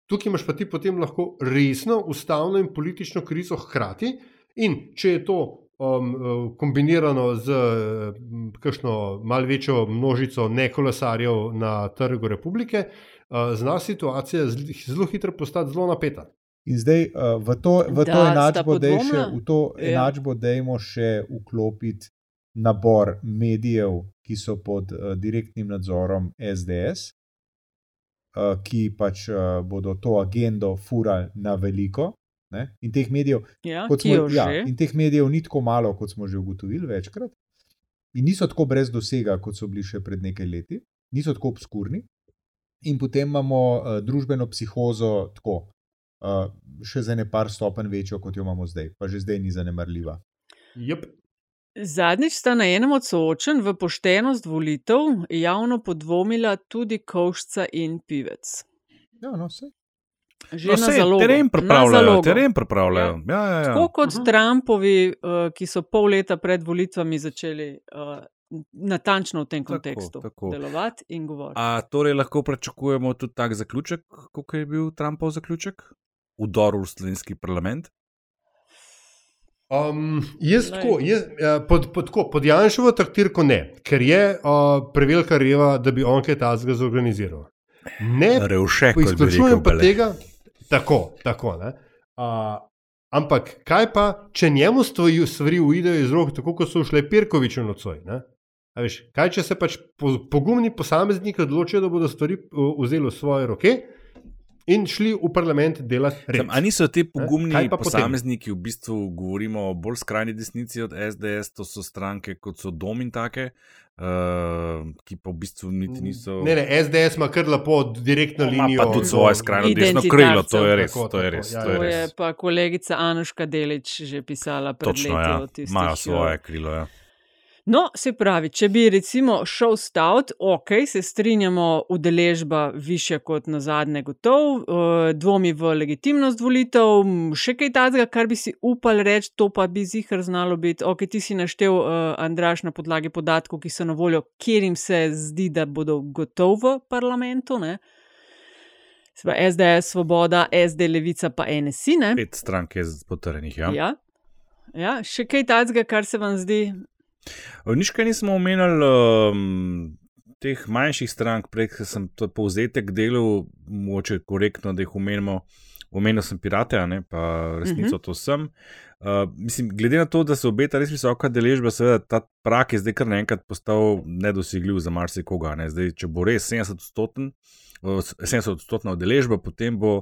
Tukaj imaš pa ti potem lahko resno ustavno in politično krizo hkrati, in če je to um, kombinirano z um, kakšno malce večjo množico nekolesarjev na trgu republike, uh, zna situacija zelo hitro postati zelo napeta. In zdaj uh, v to, v to enačbo, da je še v to ja. enačbo, da je še vklopiti nabor medijev, ki so pod uh, direktnim nadzorom SDS, uh, eh, ki pač uh, bodo to agendo furali na veliko. Ne? In teh medijev, ja, smo, ja, in teh medijev ni tako malo, kot smo že ugotovili večkrat. In niso tako brez dosega, kot so bili še pred nekaj leti, niso tako obskurni. In potem imamo uh, družbeno psihozo, tako, uh, še za ne par stopenj večjo, kot jo imamo zdaj, pa že zdaj ni zanemarljiva. Yep. Zadnjič sta na enem od soočen v poštenost volitev javno podvomila tudi Kovšca in Pivec. Ja, no, vse. Že no, na zalogo. Teren pripravljajo. Teren pripravljajo. Ja. Ja, ja, ja. Tako kot uh. -huh. Trumpovi, uh, ki so pol leta pred volitvami začeli uh, natančno v tem kontekstu tako, tako. delovati in govoriti. A torej lahko pričakujemo tudi tak zaključek, kot je bil Trumpov zaključek? Udor v slovenski parlament? Um, jaz tako, jaz, ja, pod, pod, pod, pod Janšovo taktirko ne, ker je uh, prevelika reva, da bi on kaj tazga zorganiziral. Ne, revšek, izključujem pa tega. Tako, tako. Uh, ampak kaj pa, če njemu stvari uidejo iz rok, tako kot so šle Pirkoviču nocoj? Veš, kaj če se pač pogumni posamezniki odločijo, da bodo stvari vzeli v svoje roke? In šli v parlament delati res. Ali niso ti pogumni posamezniki, v bistvu govorimo o bolj skrajni desnici od SDS, to so stranke kot so Dom in take, uh, ki pa v bistvu niti niso. Ne, ne, SDS ima kar lepo direktno no, linijo. Pa tudi svoje skrajno desno krilo, to je res. Tako, to je, res, tako, to je, res. Ja, je pa kolegica Anuška Delič že pisala pred Točno, leti. Ja, imajo svoje krilo, ja. No, se pravi, če bi recimo šel stavt, ok, se strinjamo, udeležba više kot na zadnje gotov, eh, dvomi v legitimnost volitev, še kaj takega, kar bi si upal reči, to pa bi zihar znalo biti. Ok, ti si naštel, uh, Andraš, na podlagi podatkov, ki so na voljo, kjer jim se zdi, da bodo gotovi v parlamentu. Ne? SDS, Svoboda, SD, Levica, pa NSI. Ne? Pet strank je potrjenih. Ja. Ja. Ja, še kaj takega, kar se vam zdi Nič, kaj nismo omenjali um, teh manjših strank, prej sem to povzetek delal, moče korektno, da jih omenimo. Omenil sem pirate, ne, pa resnico uh mhm. -huh. to sem. Uh, mislim, glede na to, da se obeta res visoka deležba, seveda ta prak je zdaj kar naenkrat postal nedosegljiv za marsikoga. Ne? Zdaj, če bo res 70-odstoten, 70-odstotna deležba, potem bo,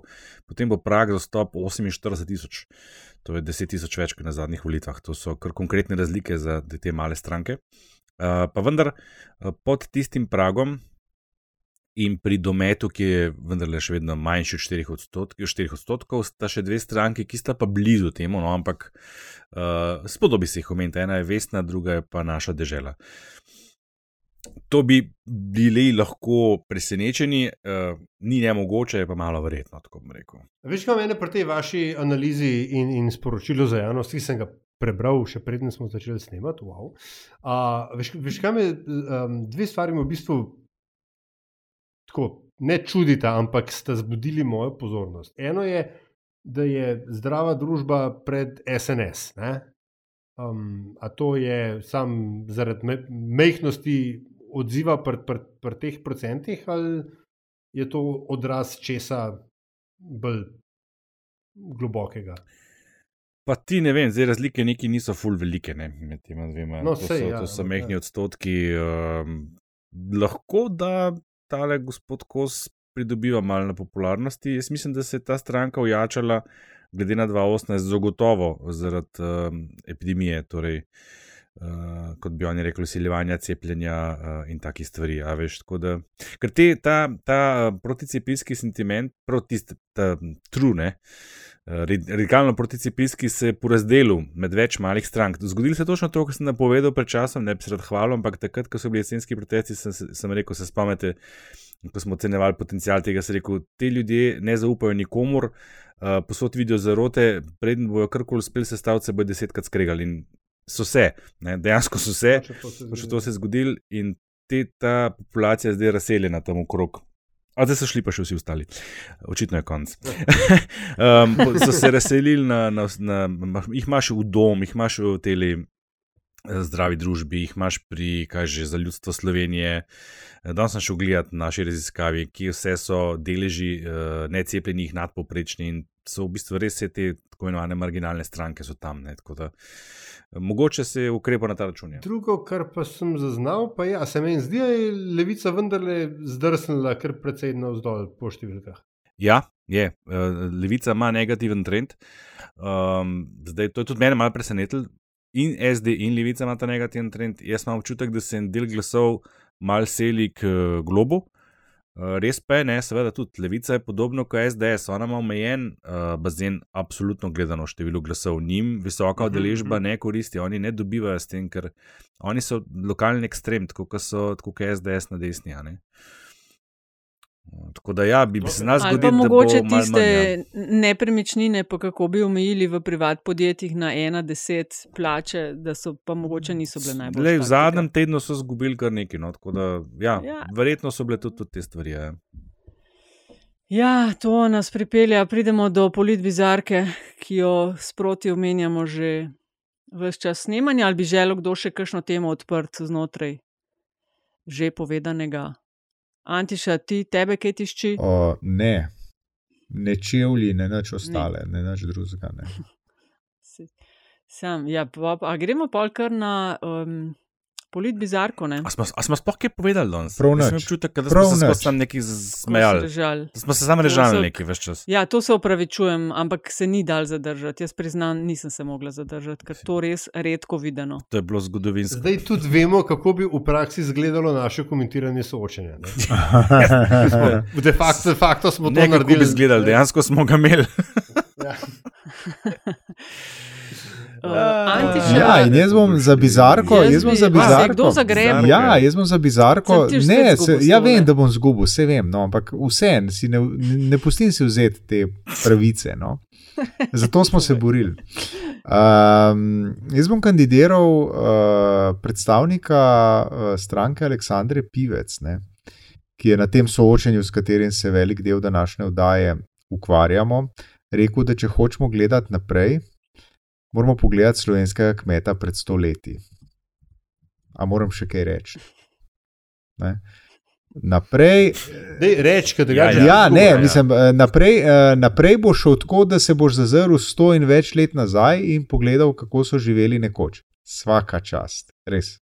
potem bo prak za stop 48 tisoč. To je 10 tisoč več kot na zadnjih volitvah. To so kar konkretne razlike za te male stranke. Uh, pa vendar pod tistim pragom in pri dometu, ki je vendarle še vedno manjši od 4 odstotkov, 4 odstotkov, sta še dve stranki, ki sta pa blizu temu, no, ampak uh, spodobi se jih omeniti. Ena je Vesna, druga je pa naša država. To bi bili lahko presenečeni, uh, ni ne mogoče, pa malo verjetno, tako bom rekel. Veš, kaj meni pri tej vaši analizi in, in sporočilu za javnost, ki sem ga prebral, še preden smo začeli snemati. Wow. Uh, veš, veš, kaj me um, dve stvari v bistvu tako ne čudita, ampak sta zbudili mojo pozornost. Eno je, da je zdrava družba pred SNS. Um, a to je sam zaradi me mehkosti odziva pri pr, pr teh procentih, ali je to odraz česa bolj globokega? Pa ti ne vem, zdaj razlike neki niso ful velike ne, med tema dvema. No, to, sej, so, ja, to so mehki ja. odstotki. Um, lahko da tale gospod Kos pridobiva malo na popularnosti. Jaz mislim, da se je ta stranka ujačala, glede na 2018, zagotovo zaradi um, epidemije, torej, uh, kot bi oni rekli, usiljevanja, cepljenja uh, in takih stvari. Veš, da, ker te, ta, ta proticepilski sentiment, proti trune. Radikalno proticepilski se je porazdelil med več malih strank. Zgodilo se je točno to, kar sem napovedal pred časom, ne bi se rad hvalil, ampak takrat, ko so bili jesenski protesti, sem, sem rekel: se spomnite, ko smo ocenjevali potencial tega, sem rekel, te ljudje ne zaupajo nikomor, uh, posod vidijo zarote, preden bojo karkoli uspeli sestaviti, se bojo desetkrat skregali. In so se, ne? dejansko so se, še to se je zgodilo in te, ta populacija je zdaj razseljena tam okrog. A zdaj so šli pa še vsi ostali, očitno je konc. um, so se razselili na, na, na, jih imaš v dom, jih imaš v teli zdravi družbi, jih imaš pri, kaj že za ljudstvo Slovenije. Danes sem šel gledati naše raziskave, ki vse so deleži uh, necepljenih nadpoprečni in so v bistvu res vse te tako imenovane marginalne stranke tam. Ne, da, mogoče se je ukrepa na ta račun. Ja. Drugo, kar pa sem zaznal, pa je, da se meni zdi, da je levica vendarle zdrsnila kar precej navzdol po številkah. Ja, je. Levica ima negativen trend. Um, zdaj, to je tudi mene malo presenetilo. In SD in Levica ima ta negativen trend. Jaz imam občutek, da se en del glasov mal seli k globu. Res pa je, ne, seveda tudi Levica je podobno kot SDS, ona ima omejen uh, bazen, absolutno gledano število glasov, njim. Visoka udeležba ne koristi, oni ne dobivajo s tem, ker oni so lokalni ekstrem, tako kot so tako kot SDS na desni. Tako da, ja, bi, bi se nas zgodilo. Mogoče tiste manj, ja. nepremičnine, pa kako bi omejili v privat podjetjih na 1-10 plače, da so pa mogoče niso bile najbolj. Lej, v zadnjem tednu so zgubili kar nekaj, no, tako da, ja, ja. verjetno so bile tudi, tudi te stvari. Ja. ja, to nas pripelje. Pridemo do politbizarke, ki jo sproti omenjamo že vse čas snemanja, ali bi želel kdo še kakšno temo odprt znotraj že povedanega. Antiša, ti tebe kaj tišči? O, ne, ne čevlji, ne nič ostale, ne, ne nič drugega. Sam, ja, pa, a gremo pol kar na um, polit bizarko. A smo, a smo sploh kaj povedali danes? Prav Jaz imam občutek, da smo se sam neki smejali. Da smo se sam režali neki več čas. Ja, to se opravičujem, ampak se ni dal zadržati. Jaz priznam, nisem se mogla zadržati, ker to res redko videno. To je bilo zgodovinsko. Zdaj tudi vemo, kako bi v praksi izgledalo naše komentiranje soočenja. De facto, de facto smo to ne, naredili. Kako bi izgledali, dejansko smo ga imeli. ja. Uh, ja, in jaz bom za bizarko. Jaz, jaz bom za bizarko. Kdo zagreb? Ja, jaz bom za bizarko. Ne, se, ja, vem, da bom zgubil, vse vem, no, ampak vse ne, ne pustim si vzeti te pravice. No. Zato smo se borili. Um, jaz bom kandidiral uh, predstavnika uh, stranke Aleksandre Pivec, ne, ki je na tem soočenju, s katerim se velik del današnje oddaje ukvarjamo, rekel, da če hočemo gledati naprej, moramo pogledati slovenskega kmeta pred stoletji. A moram še kaj reči? Ne? Naprej, reč, ja, ja, ja, ne, ja. mislim, eh, naprej, eh, naprej bo šel tako, da se boš zazrl sto in več let nazaj in pogledal, kako so živeli nekoč. Svaka čast, res.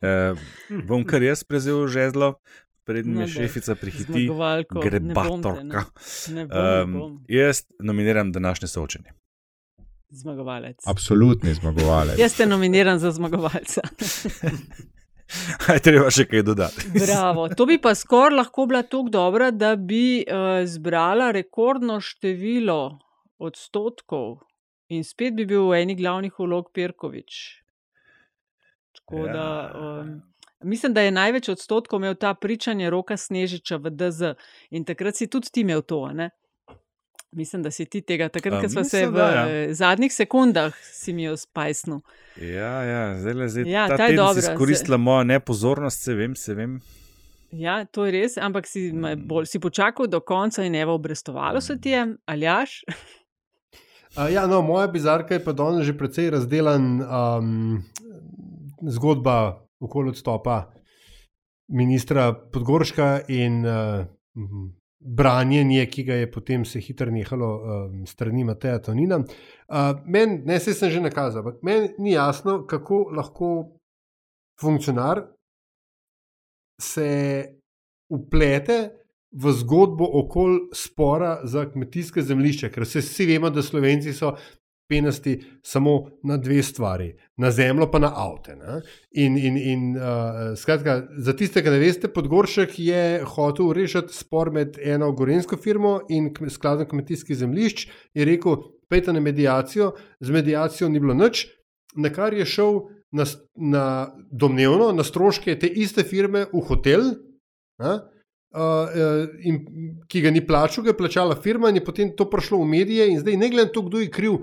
uh, bom kar jaz prezel žezlo, prednja no, šefica prihiti, grebatorka. Um, jaz nominiram današnje soočenje. Zmagovalec. Absolutni zmagovalec. jaz te nominiram za zmagovalca. Aj, treba še kaj dodati. Bravo. To bi pa skoraj lahko bila tako dobra, da bi uh, zbrala rekordno število odstotkov in spet bi bil v eni glavnih vlog Pirkovič. Tako ja. da. Um, Mislim, da je največ odstotkov imel ta pričanje roka Snežiča v DZ in takrat si tudi ti imel to. Ne? Mislim, da si ti tega, takrat, ko smo se v da, ja. Zadnjih sekundah, si mi jo spajsnil. Ja, ja, zdaj zdaj, ja, ta ta je dobro. Izkoristila moja nepozornost, se vem, se vem. Ja, to je res, ampak si, bolj, si počakal do konca in evo, obrestovalo se ti je, ali jaš? Uh, ja, no, moja bizarka je pa danes že precej razdelan. Um, zgodba okoli odstopa ministra Podgorška in uh, branjenje, ki ga je potem se hitro nehalo uh, strani Mateja Tonina. Uh, meni, ne se sem že nakazal, ampak meni ni jasno, kako lahko funkcionar se uplete v zgodbo okoli spora za kmetijske zemljišče, ker vsi vemo, da Slovenci so penasti samo na dve stvari, na zemljo, pa na avte. In, in, in uh, skratka, za tiste, ki ne veste, Podgoršek je hotel rešiti spor med eno gorensko firmo in skladom kmetijskih zemljišč. Je rekel, pejte na medijacijo, z medijacijo ni bilo nič, na kar je šel na, na domnevno na stroške te iste firme v hotel. Uh, uh, in, ki ga ni plačal, ga je plačala firma, in je potem to prišlo v medije, in zdaj ne glede na to, kdo je kriv,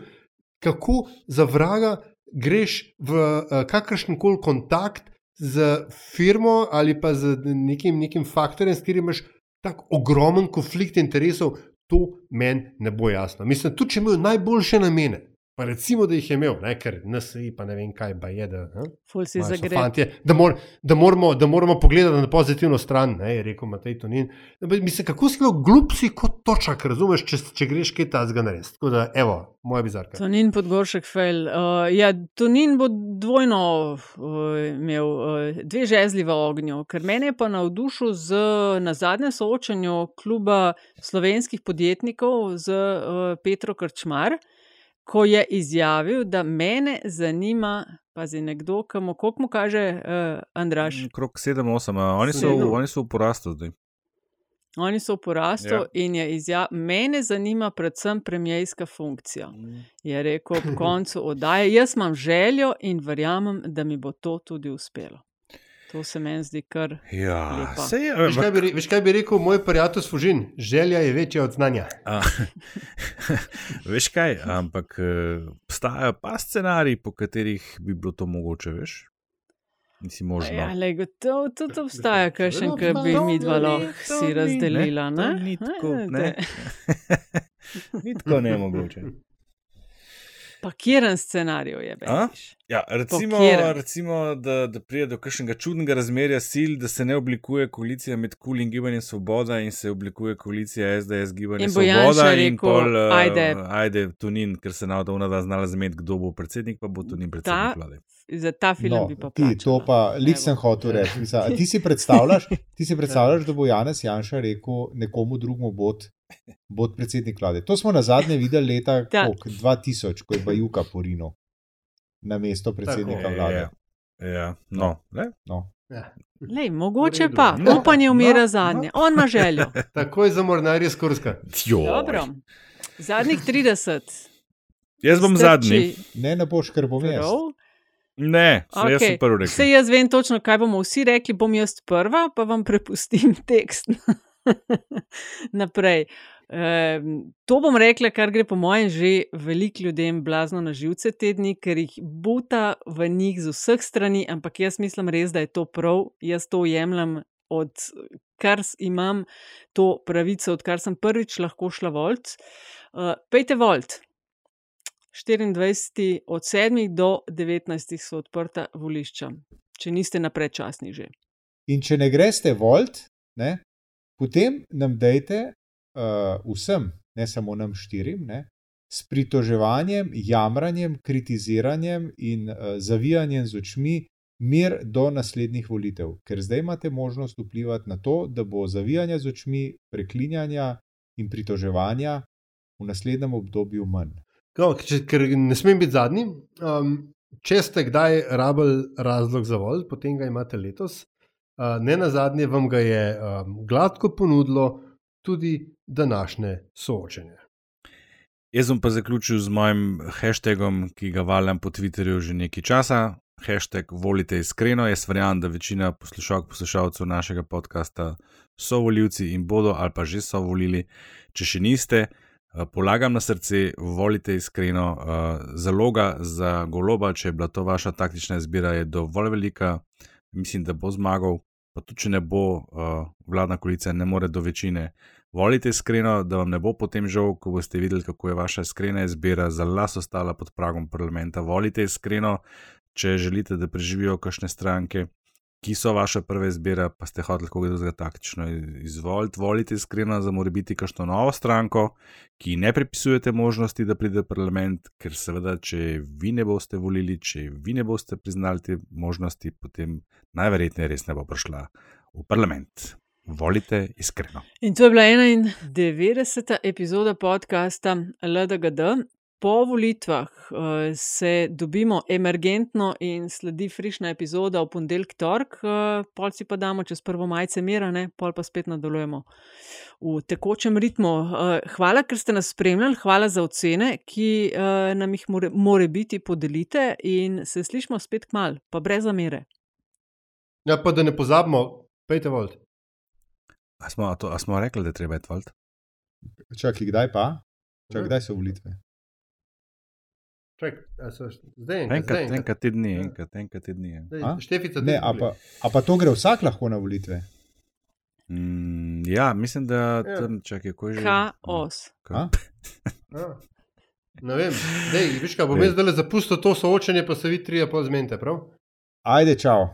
kako za vraga greš v uh, kakršen koli kontakt z firmo ali pa z nekim, nekim faktorjem, s katerim imaš tako ogromen konflikt interesov, to meni ne bo jasno. Mislim, tudi če imajo najboljše namene, Pa recimo, da jih je imel, ne, ker NSI, pa ne vem kaj, pa je. Da, Fulsi za gre. Da, mor, da, moramo, da moramo pogledati na pozitivno stran, ne, je rekel Matej Tonin. Mislim, kako si lahko glup si kot točak, razumeš, če, če greš kaj ta zganarest. Tako da, evo, moja bizarka. Tonin podgoršek fail. Uh, ja, Tonin bo dvojno uh, imel uh, dve žezli v ognju, ker mene je pa navdušil z, na zadnjem soočanju kluba slovenskih podjetnikov z uh, Petro Krčmar ko je izjavil, da me zanima, pazi nekdo, kako mu kaže uh, Andraš. Mm, krok 7-8, oni, oni so v porastu zdaj. Oni so v porastu ja. in je izjavil, mene zanima predvsem premijska funkcija. Mm. Je rekel ob koncu oddaje, jaz imam željo in verjamem, da mi bo to tudi uspelo. To se meni zdi kar. Ja, je, veš, kaj bi, veš, kaj bi rekel moj prijatelj Fužin? Želja je večja od znanja. veš kaj, ampak eh, obstajajo pa scenariji, po katerih bi bilo to mogoče, veš? Nisi možno. Ja, le, to tudi obstaja, kaj še enkrat bi mi dva lahko si razdelila. Ne, ne? Ni tako, ne. Ni tako ne mogoče. Pa kjeren scenarij je bil? Ja, recimo, recimo, da, da pride do kakšnega čudnega razmerja sil, da se ne oblikuje koalicija med Kul in Gibanjem Svoboda in se oblikuje koalicija SDS Gibanje Svoboda in pol, uh, ajde. ajde, Tunin, ker se navda unada znala zmed, kdo bo predsednik, pa bo Tunin predsednik vlade. Za ta film no, bi pa ti, to pa lik sem hotel reči. Ti si predstavljaš, ti si predstavljaš da bo Janez Janša rekel nekomu drugemu bod bod predsednik vlade. To smo na zadnje videli leta 2000, ko je Bajuka porino na mesto predsednika Tako, vlade. Ja, ja. No, no. Ja. Lej, mogoče pa, no, upanje umira no, zadnje, no. on ima željo. Tako je za mornarje skorska. Zadnjih 30. Jaz bom Strči. zadnji. Ne, ne boš, ker bom jaz. Ne, okay. jaz sem prvi rekel. Vse jaz vem točno, kaj bomo vsi rekli, bom jaz prva, pa vam prepustim tekst. naprej. E, to bom rekla, kar gre po mojem že velik ljudem blazno na živce te dni, ker jih buta v njih z vseh strani, ampak jaz mislim res, da je to prav, jaz to jemljem od kar imam to pravico, odkar sem prvič lahko šla volt. E, pejte volt. 24. od 7. do 19. so odprta volišča, če niste na predčasni že. In če ne greste volt, ne, potem nam dajte uh, vsem, ne samo nam štirim, ne, s pritoževanjem, jamranjem, kritiziranjem in uh, zavijanjem z očmi mir do naslednjih volitev. Ker zdaj imate možnost vplivati na to, da bo zavijanje z očmi, preklinjanja in pritoževanja v naslednjem obdobju manj. No, če, ker ne smem biti zadnji. Um, če ste kdaj rabili razlog za volj, potem ga imate letos. Uh, ne na zadnje vam ga je um, gladko ponudilo tudi današnje soočenje. Jaz bom pa zaključil z mojim hashtagom, ki ga valjam po Twitterju že nekaj časa. Hashtag volite iskreno. Jaz verjamem, da večina poslušalk, poslušalcev našega podcasta so voljivci in bodo ali pa že so volili. Če še niste, Eh, polagam na srce, volite iskreno. Eh, zaloga za goloba, če je bila to vaša taktična izbira, je dovolj velika. Mislim, da bo zmagal, pa tudi če ne bo, eh, vladna koalicija ne more do večine. Volite iskreno, da vam ne bo potem žal, ko boste videli, kako je vaša iskrena izbira za las ostala pod pragom parlamenta. Volite iskreno, če želite, da preživijo kakšne stranke ki so vaša prva izbira, pa ste hoteli kako gledati taktično. Izvolite, volite iskreno za mora biti kakšno novo stranko, ki ne pripisujete možnosti, da pride v parlament, ker seveda, če vi ne boste volili, če vi ne boste priznali te možnosti, potem najverjetneje res ne bo prišla v parlament. Volite iskreno. In to je bila 91. epizoda podcasta LDGD. Po volitvah uh, se dobimo emergentno in sledi frišna epizoda v ponedeljek, torek, uh, pol si pa damo čez prvo majce mirane, pol pa spet nadaljujemo v tekočem ritmu. Uh, hvala, ker ste nas spremljali, hvala za ocene, ki uh, nam jih more, more biti podelite in se slišmo spet k mal, pa brez zamere. Ja, pa da ne pozabimo, pejte volt. A smo, a to, a smo rekli, da treba je volt? Čakaj, kdaj pa? Čakaj, kdaj so volitve? Čak, so, zdaj, enkrat, enkrat, zdaj, enkrat te dni, enkrat, enkrat te dni. Štefica, ne, a, pa, a pa to gre vsak lahko na volitve? Mm, ja, mislim, da ja. tam čakaj, kako je že. Kaos. Ka? Ne vem, Dej, viš, kaj, bom jaz zdaj zapustil to soočenje, pa se vi trije pozmente, prav? Ajde, čau.